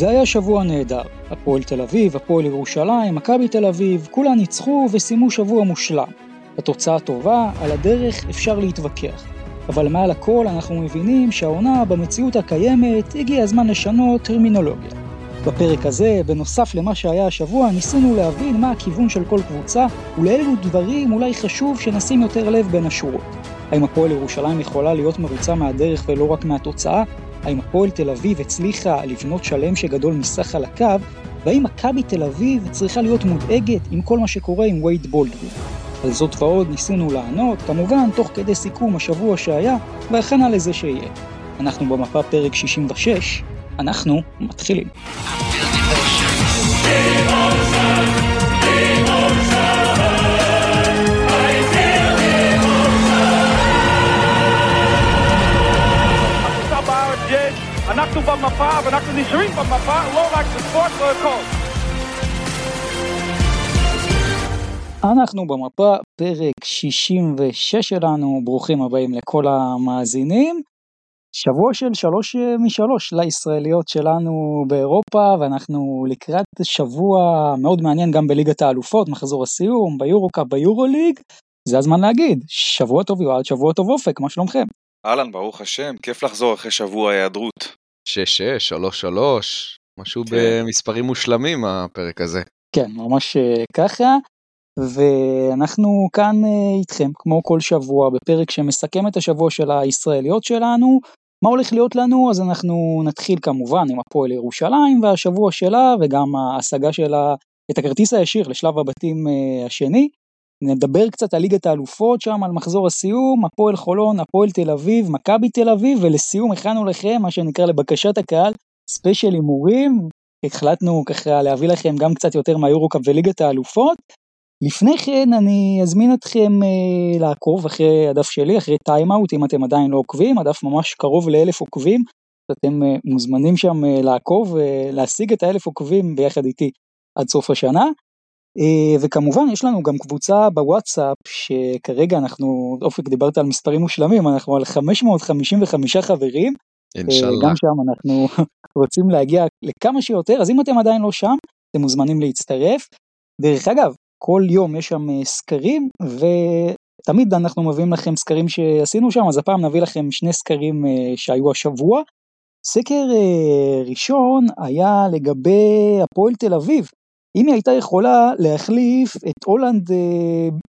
זה היה שבוע נהדר. הפועל תל אביב, הפועל ירושלים, מכבי תל אביב, כולם ניצחו וסיימו שבוע מושלם. התוצאה טובה, על הדרך אפשר להתווכח. אבל מעל הכל אנחנו מבינים שהעונה במציאות הקיימת הגיע הזמן לשנות טרמינולוגיה. בפרק הזה, בנוסף למה שהיה השבוע, ניסינו להבין מה הכיוון של כל קבוצה ולאילו דברים אולי חשוב שנשים יותר לב בין השורות. האם הפועל ירושלים יכולה להיות מרוצה מהדרך ולא רק מהתוצאה? האם הפועל תל אביב הצליחה לבנות שלם שגדול מסך על הקו? והאם מכבי תל אביב צריכה להיות מודאגת עם כל מה שקורה עם וייד בולדווין? על זאת ועוד ניסינו לענות, כמובן תוך כדי סיכום השבוע שהיה והכנה לזה שיהיה. אנחנו במפה פרק 66, אנחנו מתחילים. אנחנו במפה ואנחנו נשארים במפה, לא רק בספורט, לא הכל. אנחנו במפה, פרק 66 שלנו, ברוכים הבאים לכל המאזינים. שבוע של שלוש אה, משלוש לישראליות שלנו באירופה, ואנחנו לקראת שבוע מאוד מעניין גם בליגת האלופות, מחזור הסיום, ביורו-קאפ, ביורו-ליג. זה הזמן להגיד, שבוע טוב יועד, שבוע טוב אופק, מה שלומכם? אהלן, ברוך השם, כיף לחזור אחרי שבוע היעדרות. 6-6, 3-3, משהו כן. במספרים מושלמים הפרק הזה. כן, ממש אה, ככה. ואנחנו כאן אה, איתכם כמו כל שבוע בפרק שמסכם את השבוע של הישראליות שלנו. מה הולך להיות לנו אז אנחנו נתחיל כמובן עם הפועל ירושלים והשבוע שלה וגם ההשגה שלה את הכרטיס הישיר לשלב הבתים אה, השני. נדבר קצת על ליגת האלופות שם על מחזור הסיום הפועל חולון הפועל תל אביב מכבי תל אביב ולסיום הכנו לכם מה שנקרא לבקשת הקהל special הימורים. החלטנו ככה להביא לכם גם קצת יותר מהיורוקאפ וליגת האלופות. לפני כן אני אזמין אתכם אה, לעקוב אחרי הדף שלי, אחרי טיימאוט, אם אתם עדיין לא עוקבים, הדף ממש קרוב לאלף עוקבים, אתם אה, מוזמנים שם אה, לעקוב ולהשיג את האלף עוקבים ביחד איתי עד סוף השנה. אה, וכמובן יש לנו גם קבוצה בוואטסאפ שכרגע אנחנו, אופק דיברת על מספרים מושלמים, אנחנו על 555 חברים. אינשאללה. גם שם אנחנו רוצים להגיע לכמה שיותר, אז אם אתם עדיין לא שם, אתם מוזמנים להצטרף. דרך אגב, כל יום יש שם אה, סקרים ותמיד אנחנו מביאים לכם סקרים שעשינו שם אז הפעם נביא לכם שני סקרים אה, שהיו השבוע. סקר אה, ראשון היה לגבי הפועל תל אביב. אם היא הייתה יכולה להחליף את הולנד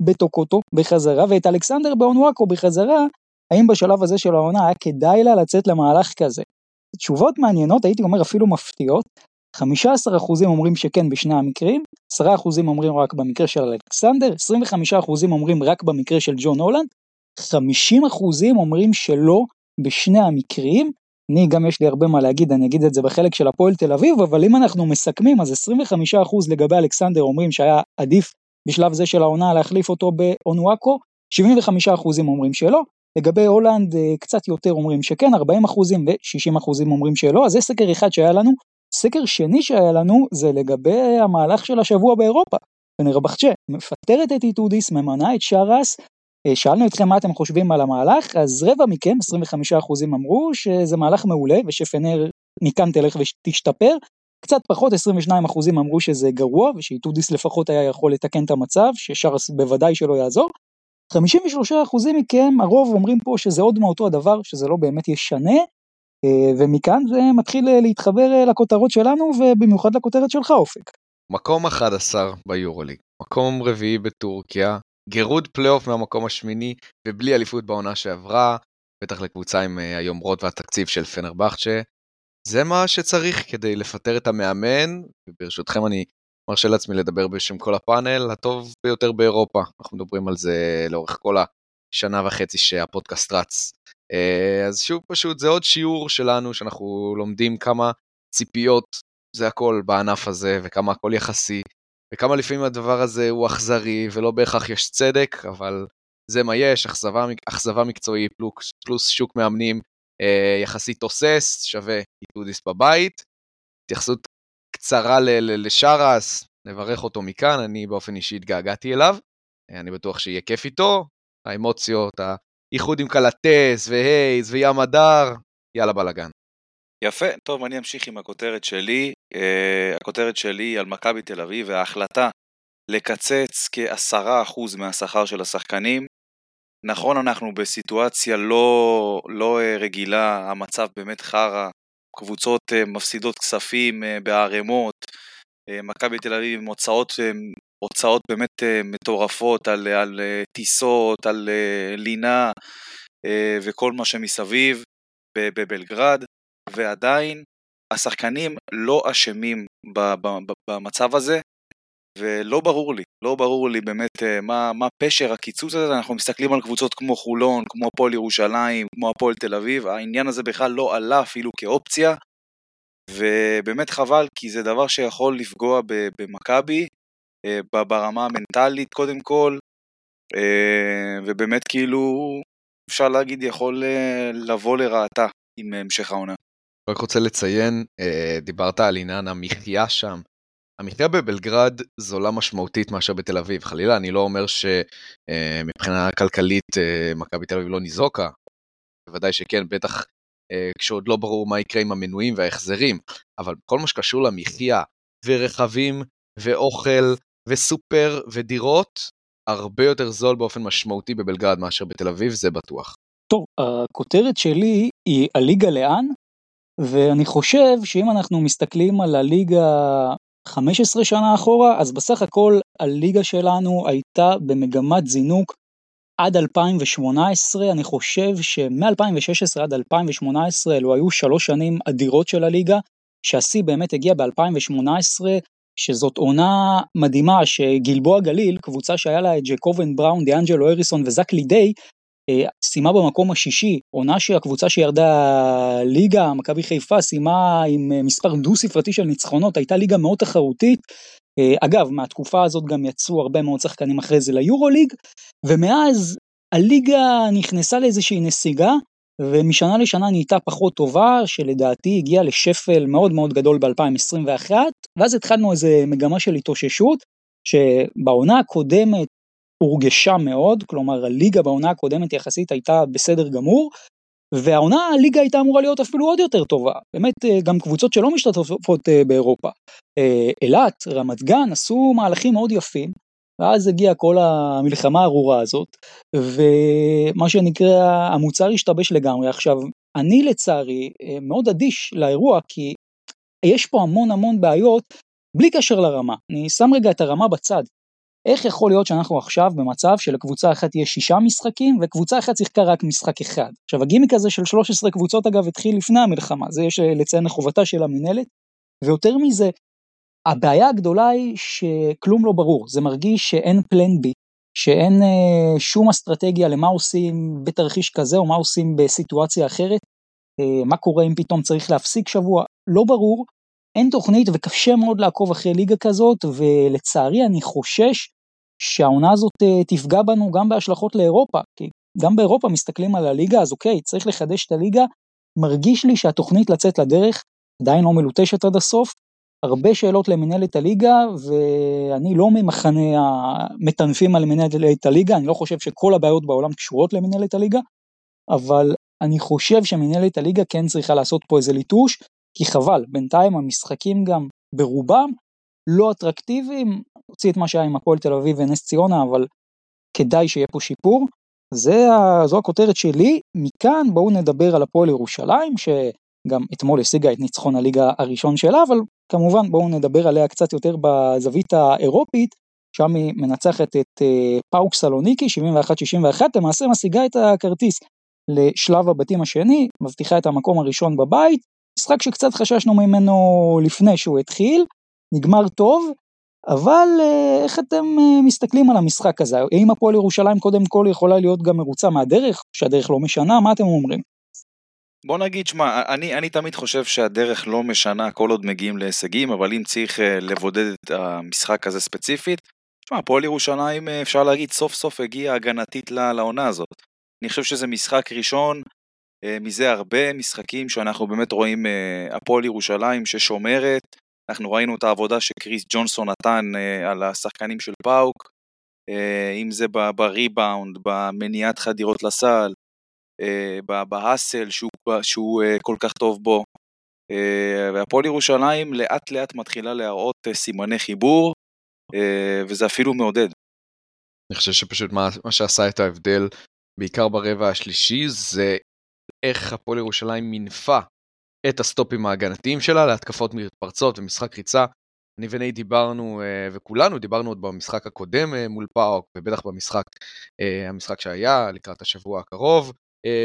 בטוקוטו בחזרה ואת אלכסנדר באונוואקו בחזרה, האם בשלב הזה של העונה היה כדאי לה לצאת למהלך כזה? תשובות מעניינות, הייתי אומר אפילו מפתיעות. 15% אומרים שכן בשני המקרים, 10% אומרים רק במקרה של אלכסנדר, 25% אומרים רק במקרה של ג'ון הולנד, 50% אומרים שלא בשני המקרים. אני גם יש לי הרבה מה להגיד, אני אגיד את זה בחלק של הפועל תל אביב, אבל אם אנחנו מסכמים אז 25% לגבי אלכסנדר אומרים שהיה עדיף בשלב זה של העונה להחליף אותו באונואקו, 75% אומרים שלא, לגבי הולנד אה, קצת יותר אומרים שכן, 40% ו-60% אומרים שלא, אז זה סקר אחד שהיה לנו, סקר שני שהיה לנו זה לגבי המהלך של השבוע באירופה. פנרבחצ'ה מפטרת את איטודיס, ממנה את שרס, שאלנו אתכם מה אתם חושבים על המהלך, אז רבע מכם, 25% אמרו שזה מהלך מעולה ושפנר מכאן תלך ותשתפר, קצת פחות 22% אמרו שזה גרוע ושאיטודיס לפחות היה יכול לתקן את המצב, ששרס בוודאי שלא יעזור. 53% מכם, הרוב אומרים פה שזה עוד מאותו הדבר, שזה לא באמת ישנה, אה, ומכאן זה מתחיל אה, להתחבר אה, לכותרות שלנו ובמיוחד לכותרת שלך אופק. מקום 11 ביורוליג, מקום רביעי בטורקיה, גירוד פלייאוף מהמקום השמיני ובלי אליפות בעונה שעברה, בטח לקבוצה עם היומרות והתקציב של פנרבכצ'ה. זה מה שצריך כדי לפטר את המאמן, וברשותכם אני מרשה לעצמי לדבר בשם כל הפאנל, הטוב ביותר באירופה. אנחנו מדברים על זה לאורך כל השנה וחצי שהפודקאסט רץ. אה, אז שוב פשוט זה עוד שיעור שלנו שאנחנו לומדים כמה ציפיות זה הכל בענף הזה וכמה הכל יחסי וכמה לפעמים הדבר הזה הוא אכזרי ולא בהכרח יש צדק אבל זה מה יש, אכזבה, אכזבה מקצועית פלוס, פלוס שוק מאמנים אה, יחסית תוסס, שווה איתודיס בבית. התייחסות קצרה לשרס, נברך אותו מכאן, אני באופן אישי התגעגעתי אליו, אה, אני בטוח שיהיה כיף איתו, האמוציות, איחוד עם קלטס והייז וים הדר, יאללה בלאגן. יפה, טוב, אני אמשיך עם הכותרת שלי. Uh, הכותרת שלי על מכבי תל אביב וההחלטה לקצץ כעשרה אחוז מהשכר של השחקנים. נכון, אנחנו בסיטואציה לא, לא uh, רגילה, המצב באמת חרא, קבוצות uh, מפסידות כספים בערימות, מכבי תל אביב עם הוצאות, הוצאות באמת מטורפות על, על טיסות, על לינה וכל מה שמסביב בבלגרד. ועדיין השחקנים לא אשמים במצב הזה, ולא ברור לי, לא ברור לי באמת אה, מה, מה פשר הקיצוץ הזה, אנחנו מסתכלים על קבוצות כמו חולון, כמו הפועל ירושלים, כמו הפועל תל אביב, העניין הזה בכלל לא עלה אפילו כאופציה, ובאמת חבל, כי זה דבר שיכול לפגוע במכבי, אה, ברמה המנטלית קודם כל, אה, ובאמת כאילו, אפשר להגיד, יכול לבוא לרעתה עם המשך העונה. רק רוצה לציין, אה, דיברת על עניין המחיה שם. המחיה בבלגרד זולה משמעותית מאשר בתל אביב. חלילה, אני לא אומר שמבחינה אה, כלכלית אה, מכבי תל אביב לא ניזוקה. בוודאי שכן, בטח כשעוד לא ברור מה יקרה עם המנויים וההחזרים. אבל כל מה שקשור למחיה ורכבים ואוכל וסופר ודירות, הרבה יותר זול באופן משמעותי בבלגרד מאשר בתל אביב, זה בטוח. טוב, הכותרת שלי היא הליגה לאן, ואני חושב שאם אנחנו מסתכלים על הליגה 15 שנה אחורה, אז בסך הכל הליגה שלנו הייתה במגמת זינוק עד 2018, אני חושב שמ-2016 עד 2018 אלו היו שלוש שנים אדירות של הליגה, שהשיא באמת הגיע ב-2018, שזאת עונה מדהימה שגלבוע גליל, קבוצה שהיה לה את ג'קובן בראון, דיאנג'לו אריסון וזק לידי, סיימה במקום השישי, עונה שהקבוצה שירדה ליגה, מכבי חיפה, סיימה עם אה, מספר דו ספרתי של ניצחונות, הייתה ליגה מאוד תחרותית. אה, אגב, מהתקופה הזאת גם יצאו הרבה מאוד שחקנים אחרי זה ליורוליג, ומאז הליגה נכנסה לאיזושהי נסיגה, ומשנה לשנה נהייתה פחות טובה, שלדעתי הגיעה לשפל מאוד מאוד גדול ב-2021, ואז התחלנו איזה מגמה של התאוששות, שבעונה הקודמת הורגשה מאוד, כלומר הליגה בעונה הקודמת יחסית הייתה בסדר גמור, והעונה הליגה הייתה אמורה להיות אפילו עוד יותר טובה, באמת אה, גם קבוצות שלא משתתפות אה, באירופה. אה, אילת, רמת גן עשו מהלכים מאוד יפים, ואז הגיעה כל המלחמה הארורה הזאת, ומה שנקרא המוצר השתבש לגמרי. עכשיו, אני לצערי מאוד אדיש לאירוע, כי יש פה המון המון בעיות, בלי קשר לרמה. אני שם רגע את הרמה בצד, איך יכול להיות שאנחנו עכשיו במצב שלקבוצה אחת יש שישה משחקים וקבוצה אחת שיחקה רק משחק אחד. עכשיו הגימיק הזה של 13 קבוצות אגב התחיל לפני המלחמה, זה יש לציין לחובתה של המינהלת, ויותר מזה, הבעיה הגדולה היא שכלום לא ברור, זה מרגיש שאין פלן בי, שאין אה, שום אסטרטגיה למה עושים בתרחיש כזה או מה עושים בסיטואציה אחרת, אה, מה קורה אם פתאום צריך להפסיק שבוע, לא ברור, אין תוכנית וקשה מאוד לעקוב אחרי ליגה כזאת, ולצערי אני חושש שהעונה הזאת אה, תפגע בנו גם בהשלכות לאירופה, כי גם באירופה מסתכלים על הליגה, אז אוקיי, צריך לחדש את הליגה, מרגיש לי שהתוכנית לצאת לדרך עדיין לא מלוטשת עד הסוף, הרבה שאלות למנהלת הליגה, ואני לא ממחנה המטנפים על מנהלת הליגה, אני לא חושב שכל הבעיות בעולם קשורות למנהלת הליגה, אבל אני חושב שמנהלת הליגה כן צריכה לעשות פה איזה ליטוש, כי חבל, בינתיים המשחקים גם ברובם לא אטרקטיביים, נוציא את מה שהיה עם הפועל תל אביב ונס ציונה, אבל כדאי שיהיה פה שיפור. זה, זו הכותרת שלי, מכאן בואו נדבר על הפועל ירושלים, שגם אתמול השיגה את ניצחון הליגה הראשון שלה, אבל כמובן בואו נדבר עליה קצת יותר בזווית האירופית, שם היא מנצחת את אה, פאוק סלוניקי 71-61, למעשה משיגה את הכרטיס לשלב הבתים השני, מבטיחה את המקום הראשון בבית, משחק שקצת חששנו ממנו לפני שהוא התחיל, נגמר טוב, אבל אה, איך אתם אה, מסתכלים על המשחק הזה? האם הפועל ירושלים קודם כל יכולה להיות גם מרוצה מהדרך, שהדרך לא משנה? מה אתם אומרים? בוא נגיד, שמע, אני, אני תמיד חושב שהדרך לא משנה כל עוד מגיעים להישגים, אבל אם צריך אה, לבודד את המשחק הזה ספציפית, שמע, הפועל ירושלים, אפשר להגיד, סוף סוף הגיעה הגנתית לעונה הזאת. אני חושב שזה משחק ראשון מזה הרבה משחקים שאנחנו באמת רואים אה, הפועל ירושלים ששומרת, אנחנו ראינו את העבודה שקריס ג'ונסון נתן אה, על השחקנים של פאוק, אם זה בריבאונד, במניעת חדירות לסל, בהאסל שהוא, שהוא כל כך טוב בו. אה, והפועל ירושלים לאט לאט מתחילה להראות אה, סימני חיבור, וזה אפילו מעודד. אני חושב שפשוט מה, מה שעשה את ההבדל, בעיקר ברבע השלישי, זה איך הפועל ירושלים מינפה את הסטופים ההגנתיים שלה להתקפות מתפרצות ומשחק ריצה. אני וני דיברנו, וכולנו דיברנו עוד במשחק הקודם מול פאוק, ובטח במשחק המשחק שהיה לקראת השבוע הקרוב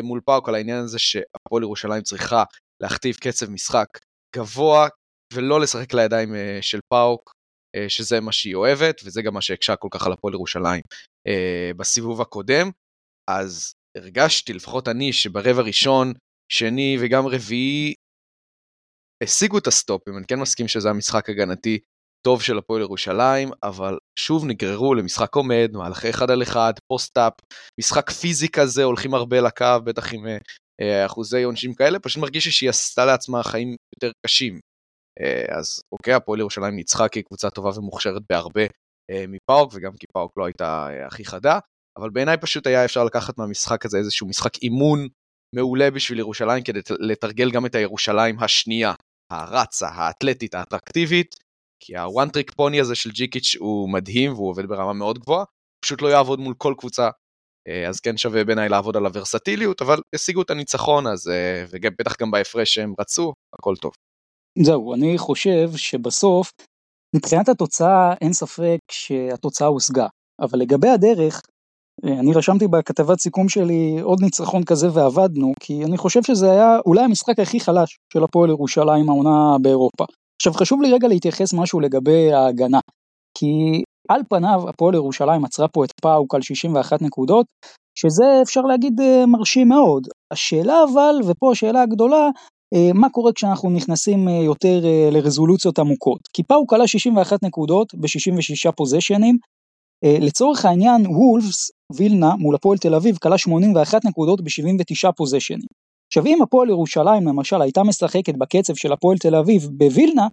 מול פאוק, על העניין הזה שהפועל ירושלים צריכה להכתיב קצב משחק גבוה ולא לשחק לידיים אה, של פאוק, אה, שזה מה שהיא אוהבת, וזה גם מה שהקשה כל כך על הפועל ירושלים אה, בסיבוב הקודם. אז הרגשתי, לפחות אני, שברבע ראשון, שני וגם רביעי, השיגו את ה stopים, אני כן מסכים שזה המשחק הגנתי טוב של הפועל ירושלים, אבל שוב נגררו למשחק עומד, מהלכי אחד על אחד, post-up, משחק פיזי כזה, הולכים הרבה לקו, בטח עם אה, אחוזי עונשים כאלה, פשוט מרגיש שהיא עשתה לעצמה חיים יותר קשים. אה, אז אוקיי, הפועל ירושלים ניצחה כי היא קבוצה טובה ומוכשרת בהרבה אה, מפאוק, וגם כי פאוק לא הייתה הכי חדה, אבל בעיניי פשוט היה אפשר לקחת מהמשחק הזה איזשהו משחק אימון מעולה בשביל ירושלים, כדי לתרגל גם את הירושלים השנייה, הרצה, האתלטית, האטרקטיבית, כי ה one trick pony הזה של ג'יקיץ' הוא מדהים והוא עובד ברמה מאוד גבוהה, פשוט לא יעבוד מול כל קבוצה אה, אז כן שווה בעיניי לעבוד על הוורסטיליות, אבל השיגו את הניצחון, אז אה, ובטח גם בהפרש שהם רצו, הכל טוב. זהו, אני חושב שבסוף, מבחינת התוצאה אין ספק שהתוצאה הושגה, אבל לגבי הדרך, אני רשמתי בכתבת סיכום שלי עוד ניצחון כזה ועבדנו, כי אני חושב שזה היה אולי המשחק הכי חלש של הפועל ירושלים העונה באירופה. עכשיו חשוב לי רגע להתייחס משהו לגבי ההגנה, כי על פניו הפועל ירושלים עצרה פה את פאוק על 61 נקודות, שזה אפשר להגיד אה, מרשים מאוד. השאלה אבל, ופה השאלה הגדולה, אה, מה קורה כשאנחנו נכנסים אה, יותר לרזולוציות עמוקות? כי פאוק עלה 61 נקודות ב-66 פוזיישנים, לצורך העניין וולפס, וילנה, מול הפועל תל אביב, כלה 81 נקודות ב-79 פוזיישנים. עכשיו אם הפועל ירושלים למשל הייתה משחקת בקצב של הפועל תל אביב בווילנה,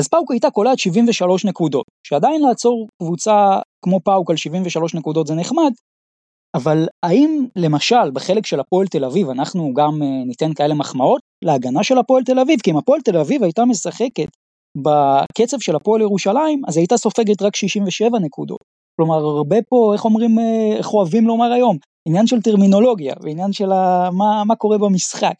אז פאוק הייתה קולעת 73 נקודות, שעדיין לעצור קבוצה כמו פאוק על 73 נקודות זה נחמד, אבל האם למשל בחלק של הפועל תל אביב אנחנו גם uh, ניתן כאלה מחמאות להגנה של הפועל תל אביב? כי אם הפועל תל אביב הייתה משחקת בקצב של הפועל ירושלים, אז הייתה סופגת רק 67 נקודות. כלומר, הרבה פה, איך אומרים, אה, איך אוהבים לומר היום, עניין של טרמינולוגיה, ועניין של מה, מה קורה במשחק.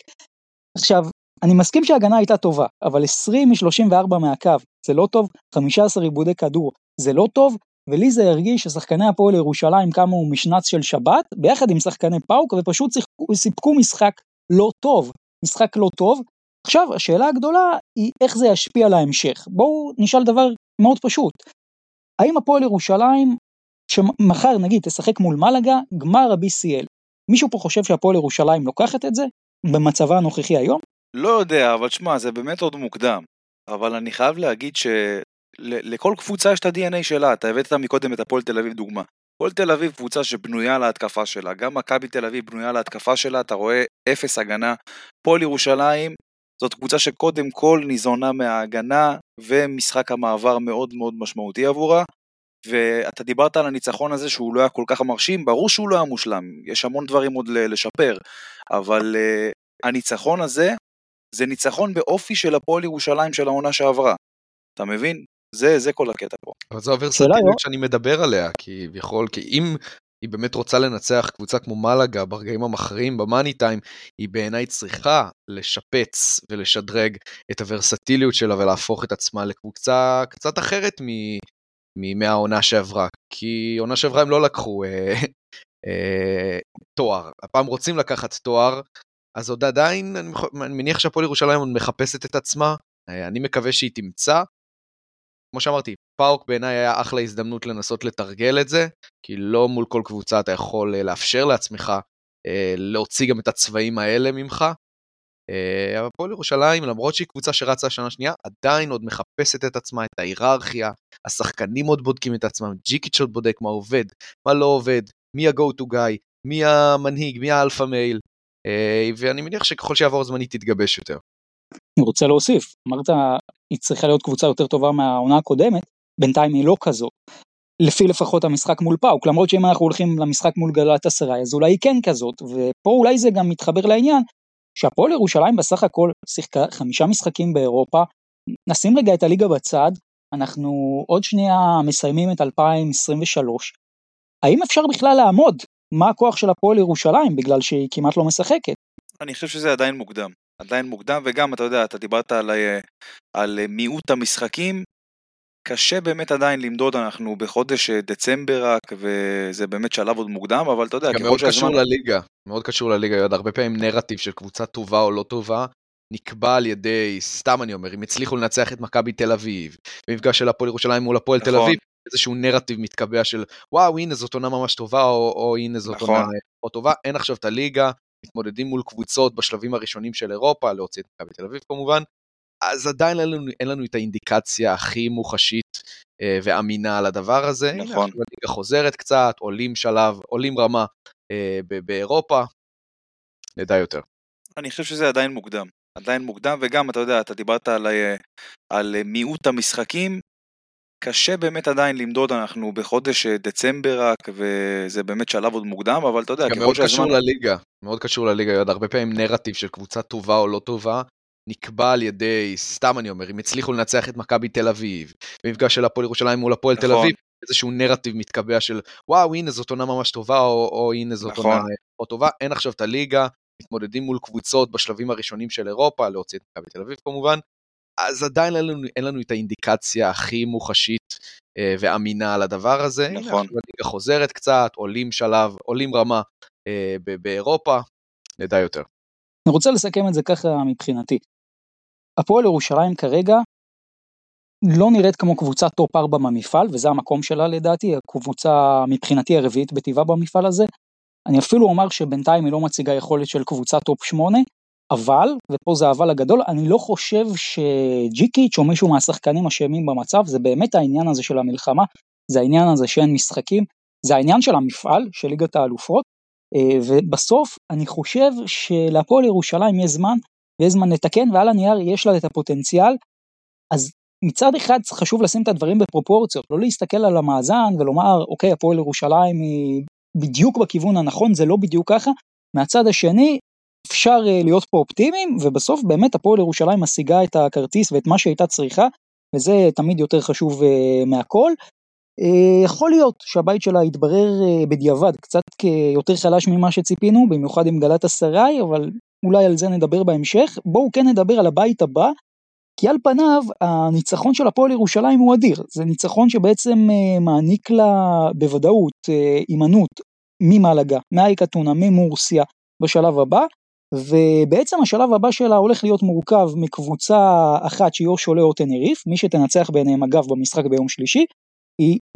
עכשיו, אני מסכים שההגנה הייתה טובה, אבל 20 מ-34 מהקו זה לא טוב, 15 עיבודי כדור זה לא טוב, ולי זה הרגיש ששחקני הפועל ירושלים קמו משנץ של שבת, ביחד עם שחקני פאוק, ופשוט סיפקו משחק לא טוב, משחק לא טוב. עכשיו, השאלה הגדולה היא איך זה ישפיע על ההמשך. בואו נשאל דבר מאוד פשוט. האם הפועל ירושלים, שמחר נגיד תשחק מול מלאגה, גמר ה-BCL, מישהו פה חושב שהפועל ירושלים לוקחת את זה, במצבה הנוכחי היום? לא יודע, אבל שמע, זה באמת עוד מוקדם. אבל אני חייב להגיד שלכל קבוצה יש את ה-DNA שלה, אתה הבאת מקודם את הפועל תל אביב דוגמה. הפועל תל אביב קבוצה שבנויה להתקפה שלה, גם מכבי תל אביב בנויה להתקפה שלה, אתה רואה אפס הגנה. פועל ירושלים זאת קבוצה שקודם כל ניזונה מההגנה, ומשחק המעבר מאוד מאוד משמעותי עבורה. ואתה דיברת על הניצחון הזה שהוא לא היה כל כך מרשים, ברור שהוא לא היה מושלם, יש המון דברים עוד לשפר, אבל uh, הניצחון הזה זה ניצחון באופי של הפועל ירושלים של העונה שעברה. אתה מבין? זה, זה כל הקטע פה. אבל זו הוורסטיליות שאני מדבר עליה, כי יכול, כי אם היא באמת רוצה לנצח קבוצה כמו מלאגה ברגעים המכריעים במאני טיים, היא בעיניי צריכה לשפץ ולשדרג את הוורסטיליות שלה ולהפוך את עצמה לקבוצה קצת אחרת מהעונה שעברה. כי עונה שעברה הם לא לקחו אה, אה, תואר, הפעם רוצים לקחת תואר, אז עוד עדיין, אני, אני מניח שהפועל ירושלים עוד מחפשת את עצמה, אה, אני מקווה שהיא תמצא. כמו שאמרתי, פאוק בעיניי היה אחלה הזדמנות לנסות לתרגל את זה, כי לא מול כל קבוצה אתה יכול אה, לאפשר לעצמך אה, להוציא גם את הצבעים האלה ממך. אבל הפועל ירושלים, למרות שהיא קבוצה שרצה שנה שנייה, עדיין עוד מחפשת את עצמה, את ההיררכיה, השחקנים עוד בודקים את עצמם, ג'יקיץ' עוד בודק מה עובד, מה לא עובד, מי ה-go to guy, מי המנהיג, מי ה-alpha male, אה, ואני מניח שככל שיעבור הזמן היא תתגבש יותר. אני רוצה להוסיף, אמרת היא צריכה להיות קבוצה יותר טובה מהעונה הקודמת, בינתיים היא לא כזו. לפי לפחות המשחק מול פאוק, למרות שאם אנחנו הולכים למשחק מול גלאטסראיי אז אולי היא כן כזאת, ופה אולי זה גם מתחבר לעניין, שהפועל ירושלים בסך הכל שיחקה חמישה משחקים באירופה, נשים רגע את הליגה בצד, אנחנו עוד שנייה מסיימים את 2023. האם אפשר בכלל לעמוד מה הכוח של הפועל ירושלים בגלל שהיא כמעט לא משחקת? אני חושב שזה עדיין מוקדם. עדיין מוקדם, וגם, אתה יודע, אתה דיברת על, אה, על מיעוט המשחקים, קשה באמת עדיין למדוד, אנחנו בחודש אה, דצמבר רק, וזה באמת שלב עוד מוקדם, אבל אתה יודע, ככל שהזמן... מאוד קשור לליגה, מאוד קשור לליגה, יודע, הרבה פעמים נרטיב של קבוצה טובה או לא טובה, נקבע על ידי, סתם אני אומר, אם הצליחו לנצח את מכבי תל אביב, במפגש של הפועל ירושלים מול הפועל נכון. תל אביב, איזשהו נרטיב מתקבע של וואו הנה זאת עונה ממש טובה או, או הנה זאת נכון. עונה לא טובה, אין עכשיו את הליגה, מתמודדים מול קבוצות בשלבים הראשונים של אירופה, להוציא את מכבי תל אביב כמובן, אז עדיין אין לנו, אין לנו את האינדיקציה הכי מוחשית אה, ואמינה על הדבר הזה. נכון. הליגה חוזרת קצת, עולים שלב, עולים רמה אה, באירופה, נדע יותר. אני חושב שזה עדיין מוקדם. עדיין מוקדם, וגם, אתה יודע, אתה דיברת על, אה, על מיעוט המשחקים, קשה באמת עדיין למדוד, אנחנו בחודש אה, דצמבר רק, וזה באמת שלב עוד מוקדם, אבל אתה יודע, ככל מאוד שהזמן... קשור לליגה, מאוד קשור לליגה, הרבה פעמים נרטיב של קבוצה טובה או לא טובה, נקבע על ידי, סתם אני אומר, אם הצליחו לנצח את מכבי תל אביב, במפגש של הפועל ירושלים מול הפועל נכון. תל אביב, איזשהו נרטיב מתקבע של וואו, הנה זאת עונה ממש טובה, או, או הנה זאת נכון. עונה לא טובה, אין עכשיו את הליגה, מתמודדים מול קבוצות בשלבים הראשונים של אירופה, להוציא את מכבי תל אביב כמובן, אז עדיין אין לנו, אין לנו את האינדיקציה הכי מוחשית אה, ואמינה על הדבר הזה. נכון. הנה, הליגה חוזרת קצת, עולים שלב, עולים רמה אה, באירופה, נדע יותר. אני רוצה לסכם את זה ככה מבחינתי. הפועל ירושלים כרגע לא נראית כמו קבוצה top 4 במפעל, וזה המקום שלה לדעתי, הקבוצה מבחינתי הרביעית בטיבה במפעל הזה. אני אפילו אומר שבינתיים היא לא מציגה יכולת של קבוצה top 8, אבל, ופה זה האבל הגדול, אני לא חושב שג'יקיץ' או מישהו מהשחקנים אשמים במצב, זה באמת העניין הזה של המלחמה, זה העניין הזה שאין משחקים, זה העניין של המפעל, של ליגת האלופות, אה, ובסוף אני חושב שלהפועל ירושלים יש זמן, ויש זמן לתקן, ועל הנייר יש לה את הפוטנציאל, אז מצד אחד חשוב לשים את הדברים בפרופורציות, לא להסתכל על המאזן ולומר, אוקיי, הפועל ירושלים היא בדיוק בכיוון הנכון, זה לא בדיוק ככה. מהצד השני, אפשר אה, להיות פה אופטימיים, ובסוף באמת הפועל ירושלים משיגה את הכרטיס ואת מה שהייתה צריכה, וזה תמיד יותר חשוב uh, מהכל. Uh, יכול להיות שהבית שלה יתברר בדיעבד קצת כיותר חלש ממה שציפינו, במיוחד עם גלת אסריי, אבל אולי על זה נדבר בהמשך. בואו כן נדבר על הבית הבא, כי על פניו הניצחון של הפועל ירושלים הוא אדיר, זה ניצחון שבעצם מעניק לה בוודאות הימנעות ממלאגה, מאא"ק אתונה, ממורסיה בשלב הבא, ובעצם השלב הבא שלה הולך להיות מורכב מקבוצה אחת שהיא או שולה או טנריף, מי שתנצח ביניהם אגב במשחק ביום שלישי,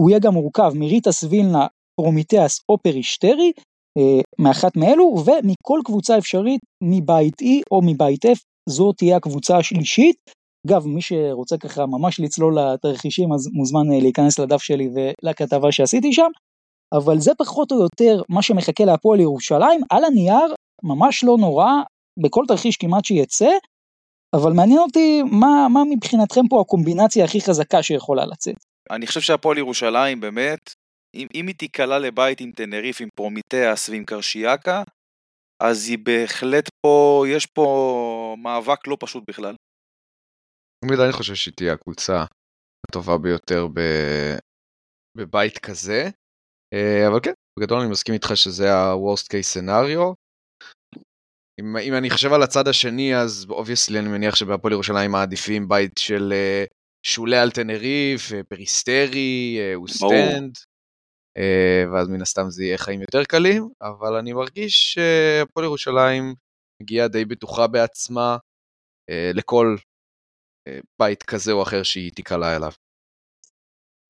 הוא יהיה גם מורכב מריטאס וילנה, פרומיטאס או פרישטרי, אה, מאחת מאלו, ומכל קבוצה אפשרית מבית E או מבית F, זו תהיה הקבוצה השלישית. אגב, מי שרוצה ככה ממש לצלול לתרחישים, אז מוזמן אה, להיכנס לדף שלי ולכתבה שעשיתי שם. אבל זה פחות או יותר מה שמחכה להפועל ירושלים. על הנייר, ממש לא נורא, בכל תרחיש כמעט שיצא, אבל מעניין אותי מה, מה מבחינתכם פה הקומבינציה הכי חזקה שיכולה לצאת. אני חושב שהפועל ירושלים באמת, אם, אם היא תיקלע לבית עם טנריף, עם פרומיטאס ועם קרשיאקה, אז היא בהחלט פה, יש פה מאבק לא פשוט בכלל. תמיד אני חושב שהיא תהיה הקבוצה הטובה ביותר ב... בבית כזה, אה, אבל כן, בגדול אני מסכים איתך שזה ה-Worst case scenario. אם, אם אני חושב על הצד השני, אז obviously אני מניח שבהפועל ירושלים מעדיפים בית של uh, שולה על תנריף, uh, פריסטרי, uh, אוסטנד, uh, ואז מן הסתם זה יהיה חיים יותר קלים, אבל אני מרגיש שהפועל uh, ירושלים מגיעה די בטוחה בעצמה uh, לכל uh, בית כזה או אחר שהיא תיקלע אליו.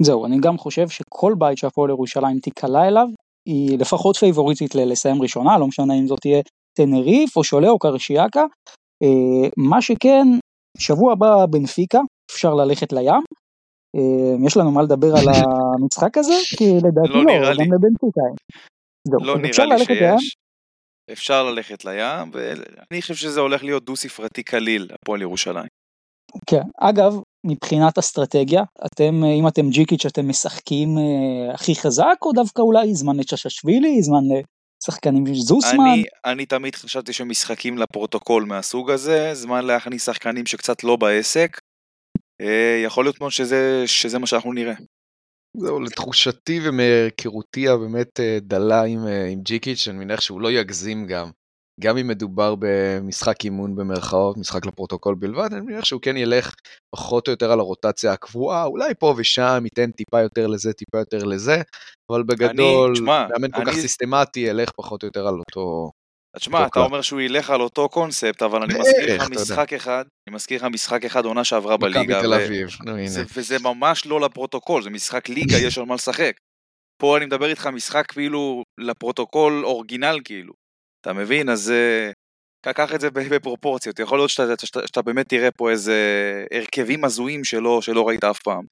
זהו, אני גם חושב שכל בית שהפועל ירושלים תיקלע אליו, היא לפחות פייבוריטית לסיים ראשונה, לא משנה אם זאת תהיה טנריף או שולה או קרשיאקה. אה, מה שכן, שבוע הבא בנפיקה, אפשר ללכת לים. אה, יש לנו מה לדבר על המשחק הזה? כי לדעתי לא, לא גם לבנפיקה. לא נראה לי שיש. אפשר ללכת לים, ואני חושב שזה הולך להיות דו ספרתי קליל, הפועל ירושלים. כן, אגב, מבחינת אסטרטגיה, אתם, אם אתם ג'יקיץ', אתם משחקים הכי חזק, או דווקא אולי זמן לצ'ששווילי, זמן שחקנים זוסמן. אני, אני תמיד חשבתי שמשחקים לפרוטוקול מהסוג הזה, זמן להכניס שחקנים שקצת לא בעסק. אה, יכול להיות מאוד שזה, שזה מה שאנחנו נראה. זהו, לתחושתי ומהיכרותי הבאמת אה, דלה עם, אה, עם ג'יקיץ', אני מניח שהוא לא יגזים גם. גם אם מדובר במשחק אימון במרכאות, משחק לפרוטוקול בלבד, אני מניח שהוא כן ילך פחות או יותר על הרוטציה הקבועה, אולי פה ושם ייתן טיפה יותר לזה, טיפה יותר לזה, אבל בגדול, מאמן כל אני... כך סיסטמטי ילך פחות או יותר על אותו... תשמע, אתה אומר שהוא ילך על אותו קונספט, אבל אני מזכיר לך משחק אחד, אני מזכיר לך משחק אחד עונה שעברה בליגה. מכבי תל אביב, נו הנה. וזה ממש לא לפרוטוקול, זה משחק ליגה, יש על מה לשחק. פה אני מדבר איתך משחק כאילו לפרוטוקול אורגינל כאילו. אתה מבין? אז uh, קח את זה בפרופורציות. יכול להיות שאתה, שאתה, שאתה באמת תראה פה איזה הרכבים הזויים שלא, שלא ראית אף פעם.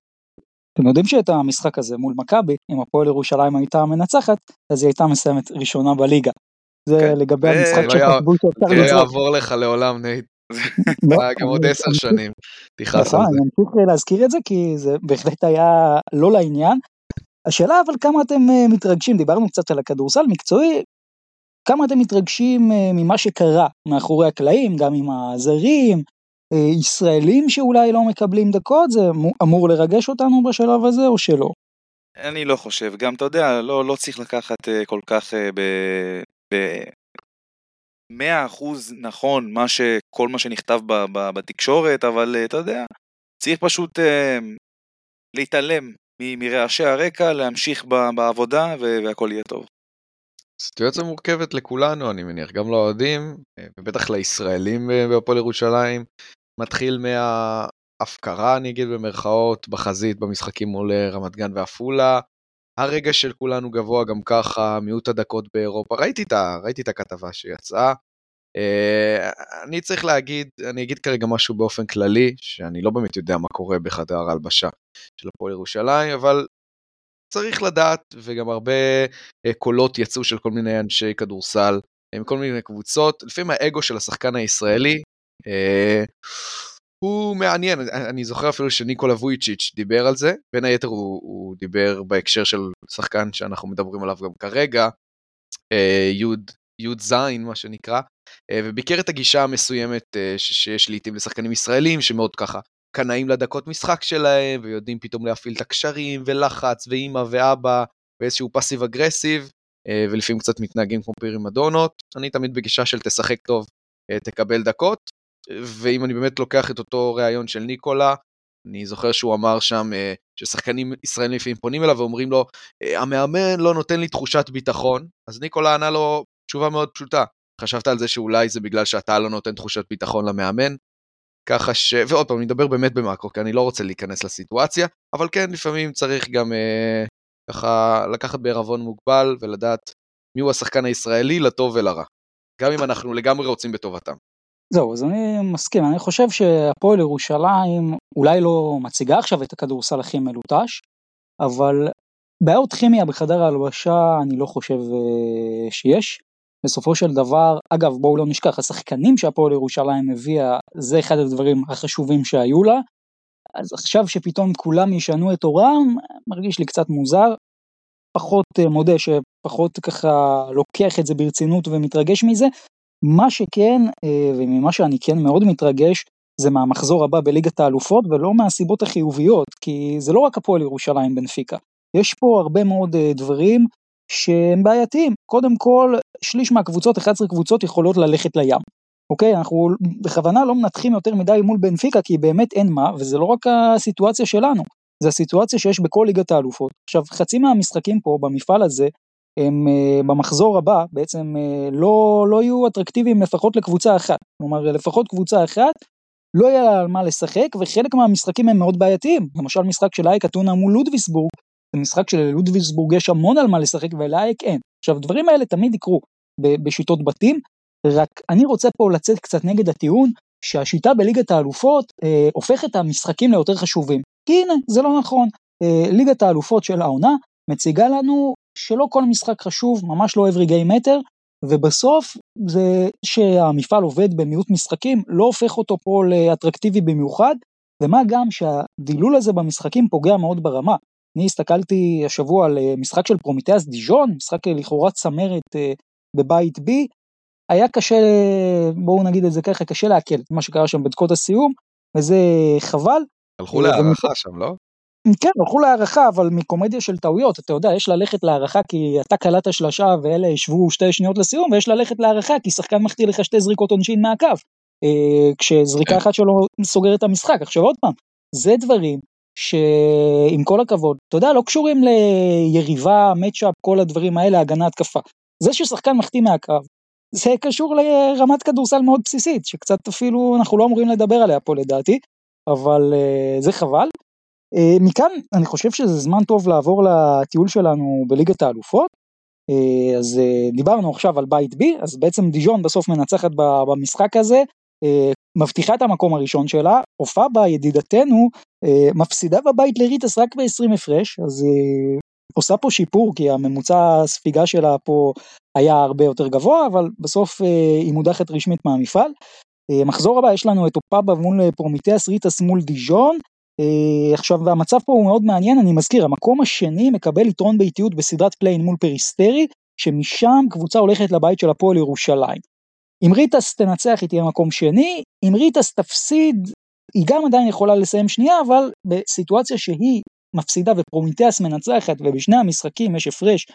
אתם יודעים שאת המשחק הזה מול מכבי, אם הפועל ירושלים הייתה מנצחת, אז היא הייתה מסיימת ראשונה בליגה. זה כן. לגבי המשחק שחשבו שאפשר לצחוק. זה יעבור לך לעולם, נייט. לא, גם עוד עשר שנים, תכעס על נכון, זה. אני אמשיך להזכיר את זה כי זה בהחלט היה לא לעניין. השאלה אבל כמה אתם אה, מתרגשים, דיברנו קצת על הכדורסל מקצועי, כמה אתם מתרגשים אה, ממה שקרה מאחורי הקלעים, גם עם הזרים, אה, ישראלים שאולי לא מקבלים דקות, זה אמור לרגש אותנו בשלב הזה או שלא? אני לא חושב, גם אתה יודע, לא, לא צריך לקחת uh, כל כך ב... ב... 100% נכון מה ש... כל מה שנכתב ב... ב... בתקשורת, אבל אתה יודע, צריך פשוט uh, להתעלם. מרעשי הרקע, להמשיך ב... בעבודה והכל יהיה טוב. סיטואציה מורכבת לכולנו, אני מניח, גם לאוהדים, ובטח לישראלים בהפועל ירושלים. מתחיל מההפקרה, אני אגיד במרכאות, בחזית במשחקים מול אה, רמת גן ועפולה. הרגע של כולנו גבוה גם ככה, מיעוט הדקות באירופה. ראיתי את, ראיתי את הכתבה שיצאה. אני צריך להגיד, אני אגיד כרגע משהו באופן כללי, שאני לא באמת יודע מה קורה בחדר ההלבשה של הפועל ירושלים, אבל צריך לדעת, וגם הרבה uh, קולות יצאו של כל מיני אנשי כדורסל, מכל מיני קבוצות, לפעמים האגו של השחקן הישראלי uh, הוא מעניין, אני זוכר אפילו שניקולה וויצ'יץ' דיבר על זה, בין היתר הוא, הוא דיבר בהקשר של שחקן שאנחנו מדברים עליו גם כרגע, יוד, יוד זין מה שנקרא, וביקר את הגישה המסוימת שיש לעיתים לשחקנים ישראלים שמאוד ככה קנאים לדקות משחק שלהם ויודעים פתאום להפעיל את הקשרים ולחץ ואימא ואבא ואיזשהו פאסיב אגרסיב ולפעמים קצת מתנהגים כמו פירים מדונות. אני תמיד בגישה של תשחק טוב, תקבל דקות, ואם אני באמת לוקח את אותו ראיון של ניקולה, אני זוכר שהוא אמר שם ששחקנים ישראלים לפעמים פונים אליו ואומרים לו, המאמן לא נותן לי תחושת ביטחון, אז ניקולה ענה לו תשובה מאוד פשוטה, חשבת על זה שאולי זה בגלל שאתה לא נותן תחושת ביטחון למאמן? ככה ש... ועוד פעם, אני מדבר באמת במאקרו, כי אני לא רוצה להיכנס לסיטואציה, אבל כן, לפעמים צריך גם אה, ככה לקחת בערבון מוגבל ולדעת מיהו השחקן הישראלי לטוב ולרע. גם אם אנחנו לגמרי רוצים בטובתם. זהו, אז אני מסכים, אני חושב שהפועל ירושלים אולי לא מציגה עכשיו את הכדורסל הכי מלוטש, אבל בעיות כימיה בחדר ההלבשה אני לא חושב אה, שיש. בסופו של דבר, אגב בואו לא נשכח, השחקנים שהפועל ירושלים הביאה זה אחד הדברים החשובים שהיו לה, אז עכשיו שפתאום כולם ישנו את עורם, מרגיש לי קצת מוזר, פחות אה, מודה שפחות ככה לוקח את זה ברצינות ומתרגש מזה, מה שכן, אה, וממה שאני כן מאוד מתרגש, זה מהמחזור הבא בליגת האלופות ולא מהסיבות החיוביות, כי זה לא רק הפועל ירושלים בנפיקה, יש פה הרבה מאוד אה, דברים שהם בעייתיים. קודם כל, שליש מהקבוצות, 11 קבוצות יכולות ללכת לים. אוקיי, אנחנו בכוונה לא מנתחים יותר מדי מול בנפיקה, כי באמת אין מה, וזה לא רק הסיטואציה שלנו, זה הסיטואציה שיש בכל ליגת האלופות. עכשיו, חצי מהמשחקים פה במפעל הזה, הם uh, במחזור הבא בעצם uh, לא, לא יהיו אטרקטיביים לפחות לקבוצה אחת. כלומר, לפחות קבוצה אחת לא יהיה על מה לשחק, וחלק מהמשחקים הם מאוד בעייתיים. למשל משחק של אייק אתונה מול לודוויסבורג, זה משחק שללודוויסבורג יש המון על מה לשחק ולאייק אין. עכשיו, הדברים האלה תמיד יקרו בשיטת בתים, רק אני רוצה פה לצאת קצת נגד הטיעון שהשיטה בליגת האלופות אה, הופכת את המשחקים ליותר חשובים. כי הנה, זה לא נכון. אה, ליגת האלופות של העונה מציגה לנו שלא כל משחק חשוב, ממש לא every game matter, ובסוף זה שהמפעל עובד במיעוט משחקים לא הופך אותו פה לאטרקטיבי במיוחד, ומה גם שהדילול הזה במשחקים פוגע מאוד ברמה. אני הסתכלתי השבוע על אה, משחק של פרומיטאס דיז'ון, משחק לכאורה צמרת בבית B, היה קשה, בואו נגיד את זה ככה, קשה לעכל את מה שקרה שם בדקות הסיום, וזה חבל. הלכו להערכה שם, לא? כן, הלכו להערכה, אבל מקומדיה של טעויות, אתה יודע, יש ללכת להערכה כי אתה קלעת שלושה ואלה ישבו שתי שניות לסיום, ויש ללכת להערכה כי שחקן מחטיא לך שתי זריקות עונשין מהקו, אה, כשזריקה אחת שלו סוגרת את המשחק. עכשיו עוד פעם, זה דברים שעם כל הכבוד, אתה יודע, לא קשורים ליריבה, מצ'אפ, כל הדברים האלה, הגנה התקפה. זה ששחקן מחטיא מהקו, זה קשור לרמת כדורסל מאוד בסיסית, שקצת אפילו אנחנו לא אמורים לדבר עליה פה לדעתי, אבל uh, זה חבל. Uh, מכאן אני חושב שזה זמן טוב לעבור לטיול שלנו בליגת האלופות. Uh, אז uh, דיברנו עכשיו על בית בי, אז בעצם דיז'ון בסוף מנצחת במשחק הזה, מבטיחה את המקום הראשון שלה, הופעה בה ידידתנו uh, מפסידה בבית לריטס רק ב-20 הפרש, אז uh, עושה פה שיפור כי הממוצע הספיגה שלה פה היה הרבה יותר גבוה אבל בסוף אה, היא מודחת רשמית מהמפעל. אה, מחזור הבא יש לנו את אופאבה מול פרומיטיאס ריטס מול דיז'ון. אה, עכשיו המצב פה הוא מאוד מעניין אני מזכיר המקום השני מקבל יתרון ביתיות בסדרת play-in מול פריסטרי שמשם קבוצה הולכת לבית של הפועל ירושלים. אם ריטס תנצח היא תהיה מקום שני אם ריטס תפסיד היא גם עדיין יכולה לסיים שנייה אבל בסיטואציה שהיא מפסידה ופרומיטיאס מנצחת ובשני המשחקים יש הפרש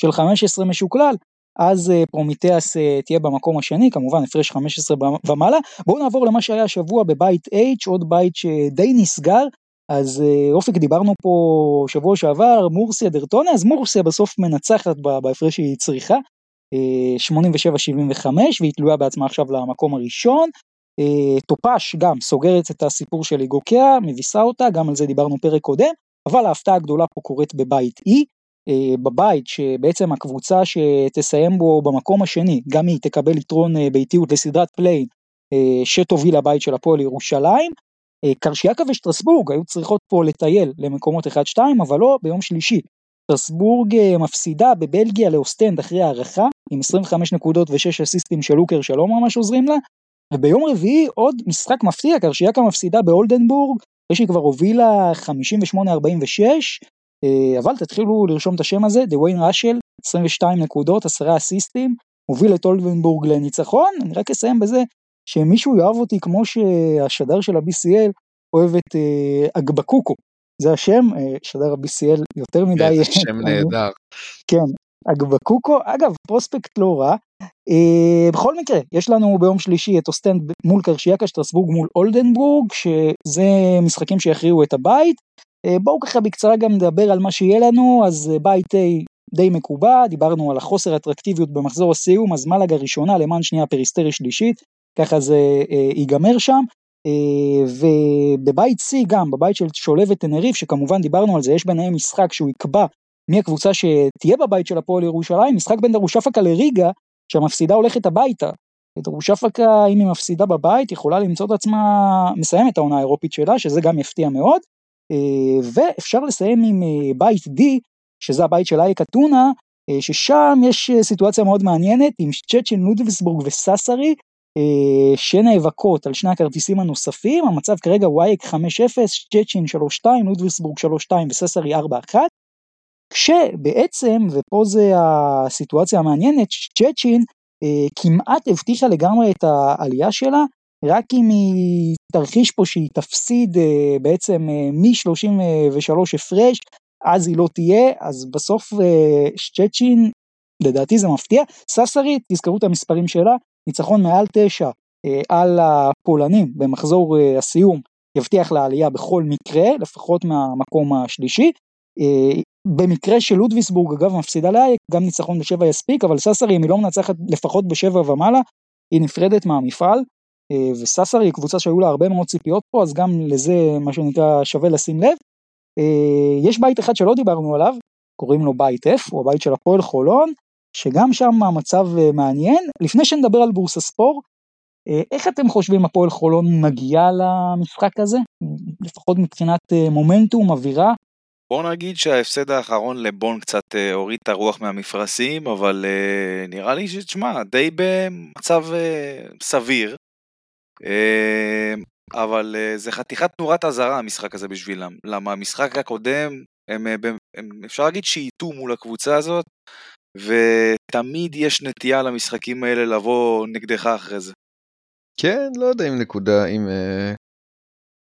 של 15 משוקלל, אז uh, פרומיטיאס uh, תהיה במקום השני, כמובן הפרש 15 ומעלה. בואו נעבור למה שהיה השבוע בבית H, עוד בית שדי נסגר. אז uh, אופק דיברנו פה שבוע שעבר, מורסיה דרתונה, אז מורסיה בסוף מנצחת בהפרש שהיא צריכה, 87-75, והיא תלויה בעצמה עכשיו למקום הראשון. Uh, טופש גם סוגרת את הסיפור של איגוקיה, מביסה אותה, גם על זה דיברנו פרק קודם. אבל ההפתעה הגדולה פה קורית בבית E, אה, בבית שבעצם הקבוצה שתסיים בו במקום השני, גם היא תקבל יתרון אה, ביתיות לסדרת play-in אה, שתוביל לבית של הפועל ירושלים. קרשיאקה ושטרסבורג היו צריכות פה לטייל למקומות 1-2, אבל לא ביום שלישי. שטרסבורג מפסידה בבלגיה לאוסטנד אחרי הארכה, עם 25 נקודות ו-6 אסיסטים של לוקר שלא ממש עוזרים לה, וביום רביעי עוד משחק מפתיע, קרשיאקה מפסידה באולדנבורג אחרי שהיא כבר הובילה 58-46, אה, אבל תתחילו לרשום את השם הזה, דוויין ראשל, 22 נקודות, 10 אסיסטים, הוביל את אולדנבורג לניצחון, אני רק אסיים בזה שמישהו יאהב אותי כמו שהשדר של ה-BCL אוהב את אה, אגבקוקו, זה השם, אה, שדר ה-BCL יותר מדי... איזה שם נהדר. כן, אגבקוקו, אגב פרוספקט לא רע, בכל מקרה יש לנו ביום שלישי את אוסטנד מול קרשיאקה שטרסבורג מול אולדנבורג שזה משחקים שיכריעו את הבית. בואו ככה בקצרה גם נדבר על מה שיהיה לנו אז בית A די מקובע דיברנו על החוסר אטרקטיביות במחזור הסיום אז מלאגה ראשונה לה מאן שנייה פריסטרי שלישית ככה זה ייגמר שם. Uh, ובבית C גם בבית של שולה וטנריף שכמובן דיברנו על זה יש ביניהם משחק שהוא יקבע מי הקבוצה שתהיה בבית של הפועל ירושלים משחק בין דרושפקה לריגה שהמפסידה הולכת הביתה. דרושפקה אם היא מפסידה בבית יכולה למצוא את עצמה מסיימת העונה האירופית שלה שזה גם יפתיע מאוד. אה, ואפשר לסיים עם אה, בית D שזה הבית של אייק אתונה אה, ששם יש סיטואציה מאוד מעניינת עם צ'צ'ן לודוויסבורג וססרי שנאבקות על שני הכרטיסים הנוספים המצב כרגע וייק 5-0 צ'צ'ין 3-2 לודוויסבורג 3-2 וססרי 4-1 כשבעצם, ופה זה הסיטואציה המעניינת, צ'צ'ין אה, כמעט הבטיחה לגמרי את העלייה שלה, רק אם היא תרחיש פה שהיא תפסיד אה, בעצם אה, מ-33 הפרש, אז היא לא תהיה, אז בסוף אה, צ'צ'ין, לדעתי זה מפתיע, ססרי, תזכרו את המספרים שלה, ניצחון מעל 9 אה, על הפולנים במחזור אה, הסיום, יבטיח לה עלייה בכל מקרה, לפחות מהמקום השלישי. אה, במקרה של לודוויסבורג אגב מפסידה לאייק, גם ניצחון בשבע יספיק, אבל ססרי אם היא לא מנצחת לפחות בשבע ומעלה, היא נפרדת מהמפעל, וססרי היא קבוצה שהיו לה הרבה מאוד ציפיות פה, אז גם לזה מה שנקרא שווה לשים לב. יש בית אחד שלא דיברנו עליו, קוראים לו בית F, הוא הבית של הפועל חולון, שגם שם המצב אה, מעניין. לפני שנדבר על בורסה ספור, איך אתם חושבים הפועל חולון מגיעה למשחק הזה? לפחות מבחינת מומנטום, אווירה, בוא נגיד שההפסד האחרון לבון קצת אה, הוריד את הרוח מהמפרשים, אבל אה, נראה לי שתשמע, די במצב אה, סביר. אבל זה חתיכת תנורת אזהרה המשחק הזה בשבילם. למה המשחק הקודם, הם, הם, אפשר להגיד שאיתו מול הקבוצה הזאת, ותמיד יש נטייה למשחקים האלה לבוא נגדך אחרי זה. כן, לא יודע אם נקודה, אם אה,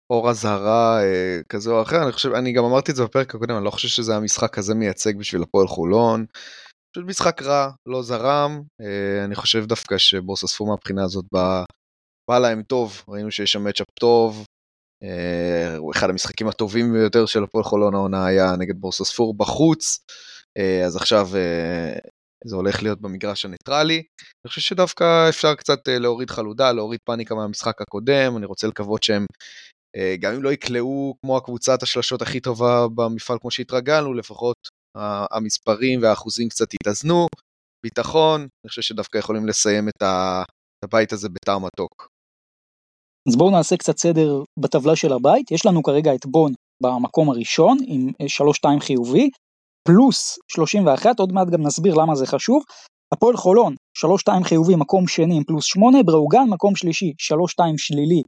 אור אזהרה אה, כזה או אחר, אני חושב, אני גם אמרתי את זה בפרק הקודם, אני לא חושב שזה המשחק כזה מייצג בשביל הפועל חולון. פשוט משחק רע, לא זרם, אה, אני חושב דווקא שבורס אספו מהבחינה הזאת בא, בא להם טוב, ראינו שיש שם מצ'אפ טוב, אה, אחד המשחקים הטובים ביותר של הפועל חולון העונה היה נגד בורס אספור בחוץ, אז עכשיו אה, זה הולך להיות במגרש הניטרלי. אני חושב שדווקא אפשר קצת אה, להוריד חלודה, להוריד פאניקה מהמשחק הקודם, אני רוצה לקוות שהם, אה, גם אם לא יקלעו כמו הקבוצת השלשות הכי טובה במפעל כמו שהתרגלנו, לפחות המספרים והאחוזים קצת יתאזנו. ביטחון, אני חושב שדווקא יכולים לסיים את הבית הזה בטעם מתוק. אז בואו נעשה קצת סדר בטבלה של הבית, יש לנו כרגע את בון במקום הראשון עם 3-2 חיובי, פלוס 31, עוד מעט גם נסביר למה זה חשוב. הפועל חולון, 3-2 חיובי, מקום שני עם פלוס 8, בראוגן, מקום שלישי, 3-2 שלילי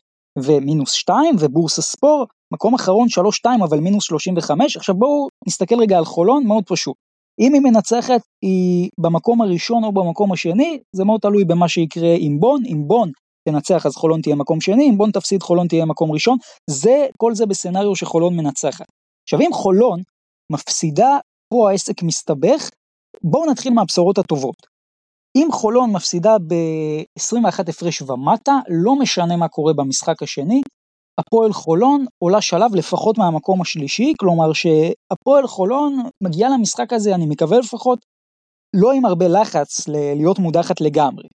ומינוס 2, ובורסה ספור, מקום אחרון 3-2 אבל מינוס 35. עכשיו בואו נסתכל רגע על חולון, מאוד פשוט. אם היא מנצחת, היא במקום הראשון או במקום השני, זה מאוד תלוי במה שיקרה עם בון, אם בון תנצח אז חולון תהיה מקום שני, אם בון תפסיד חולון תהיה מקום ראשון, זה, כל זה בסצנריו שחולון מנצחת. עכשיו אם חולון מפסידה פה העסק מסתבך, בואו נתחיל מהבשורות הטובות. אם חולון מפסידה ב-21 הפרש ומטה, לא משנה מה קורה במשחק השני, הפועל חולון עולה שלב לפחות מהמקום השלישי, כלומר שהפועל חולון מגיעה למשחק הזה, אני מקווה לפחות, לא עם הרבה לחץ להיות מודחת לגמרי.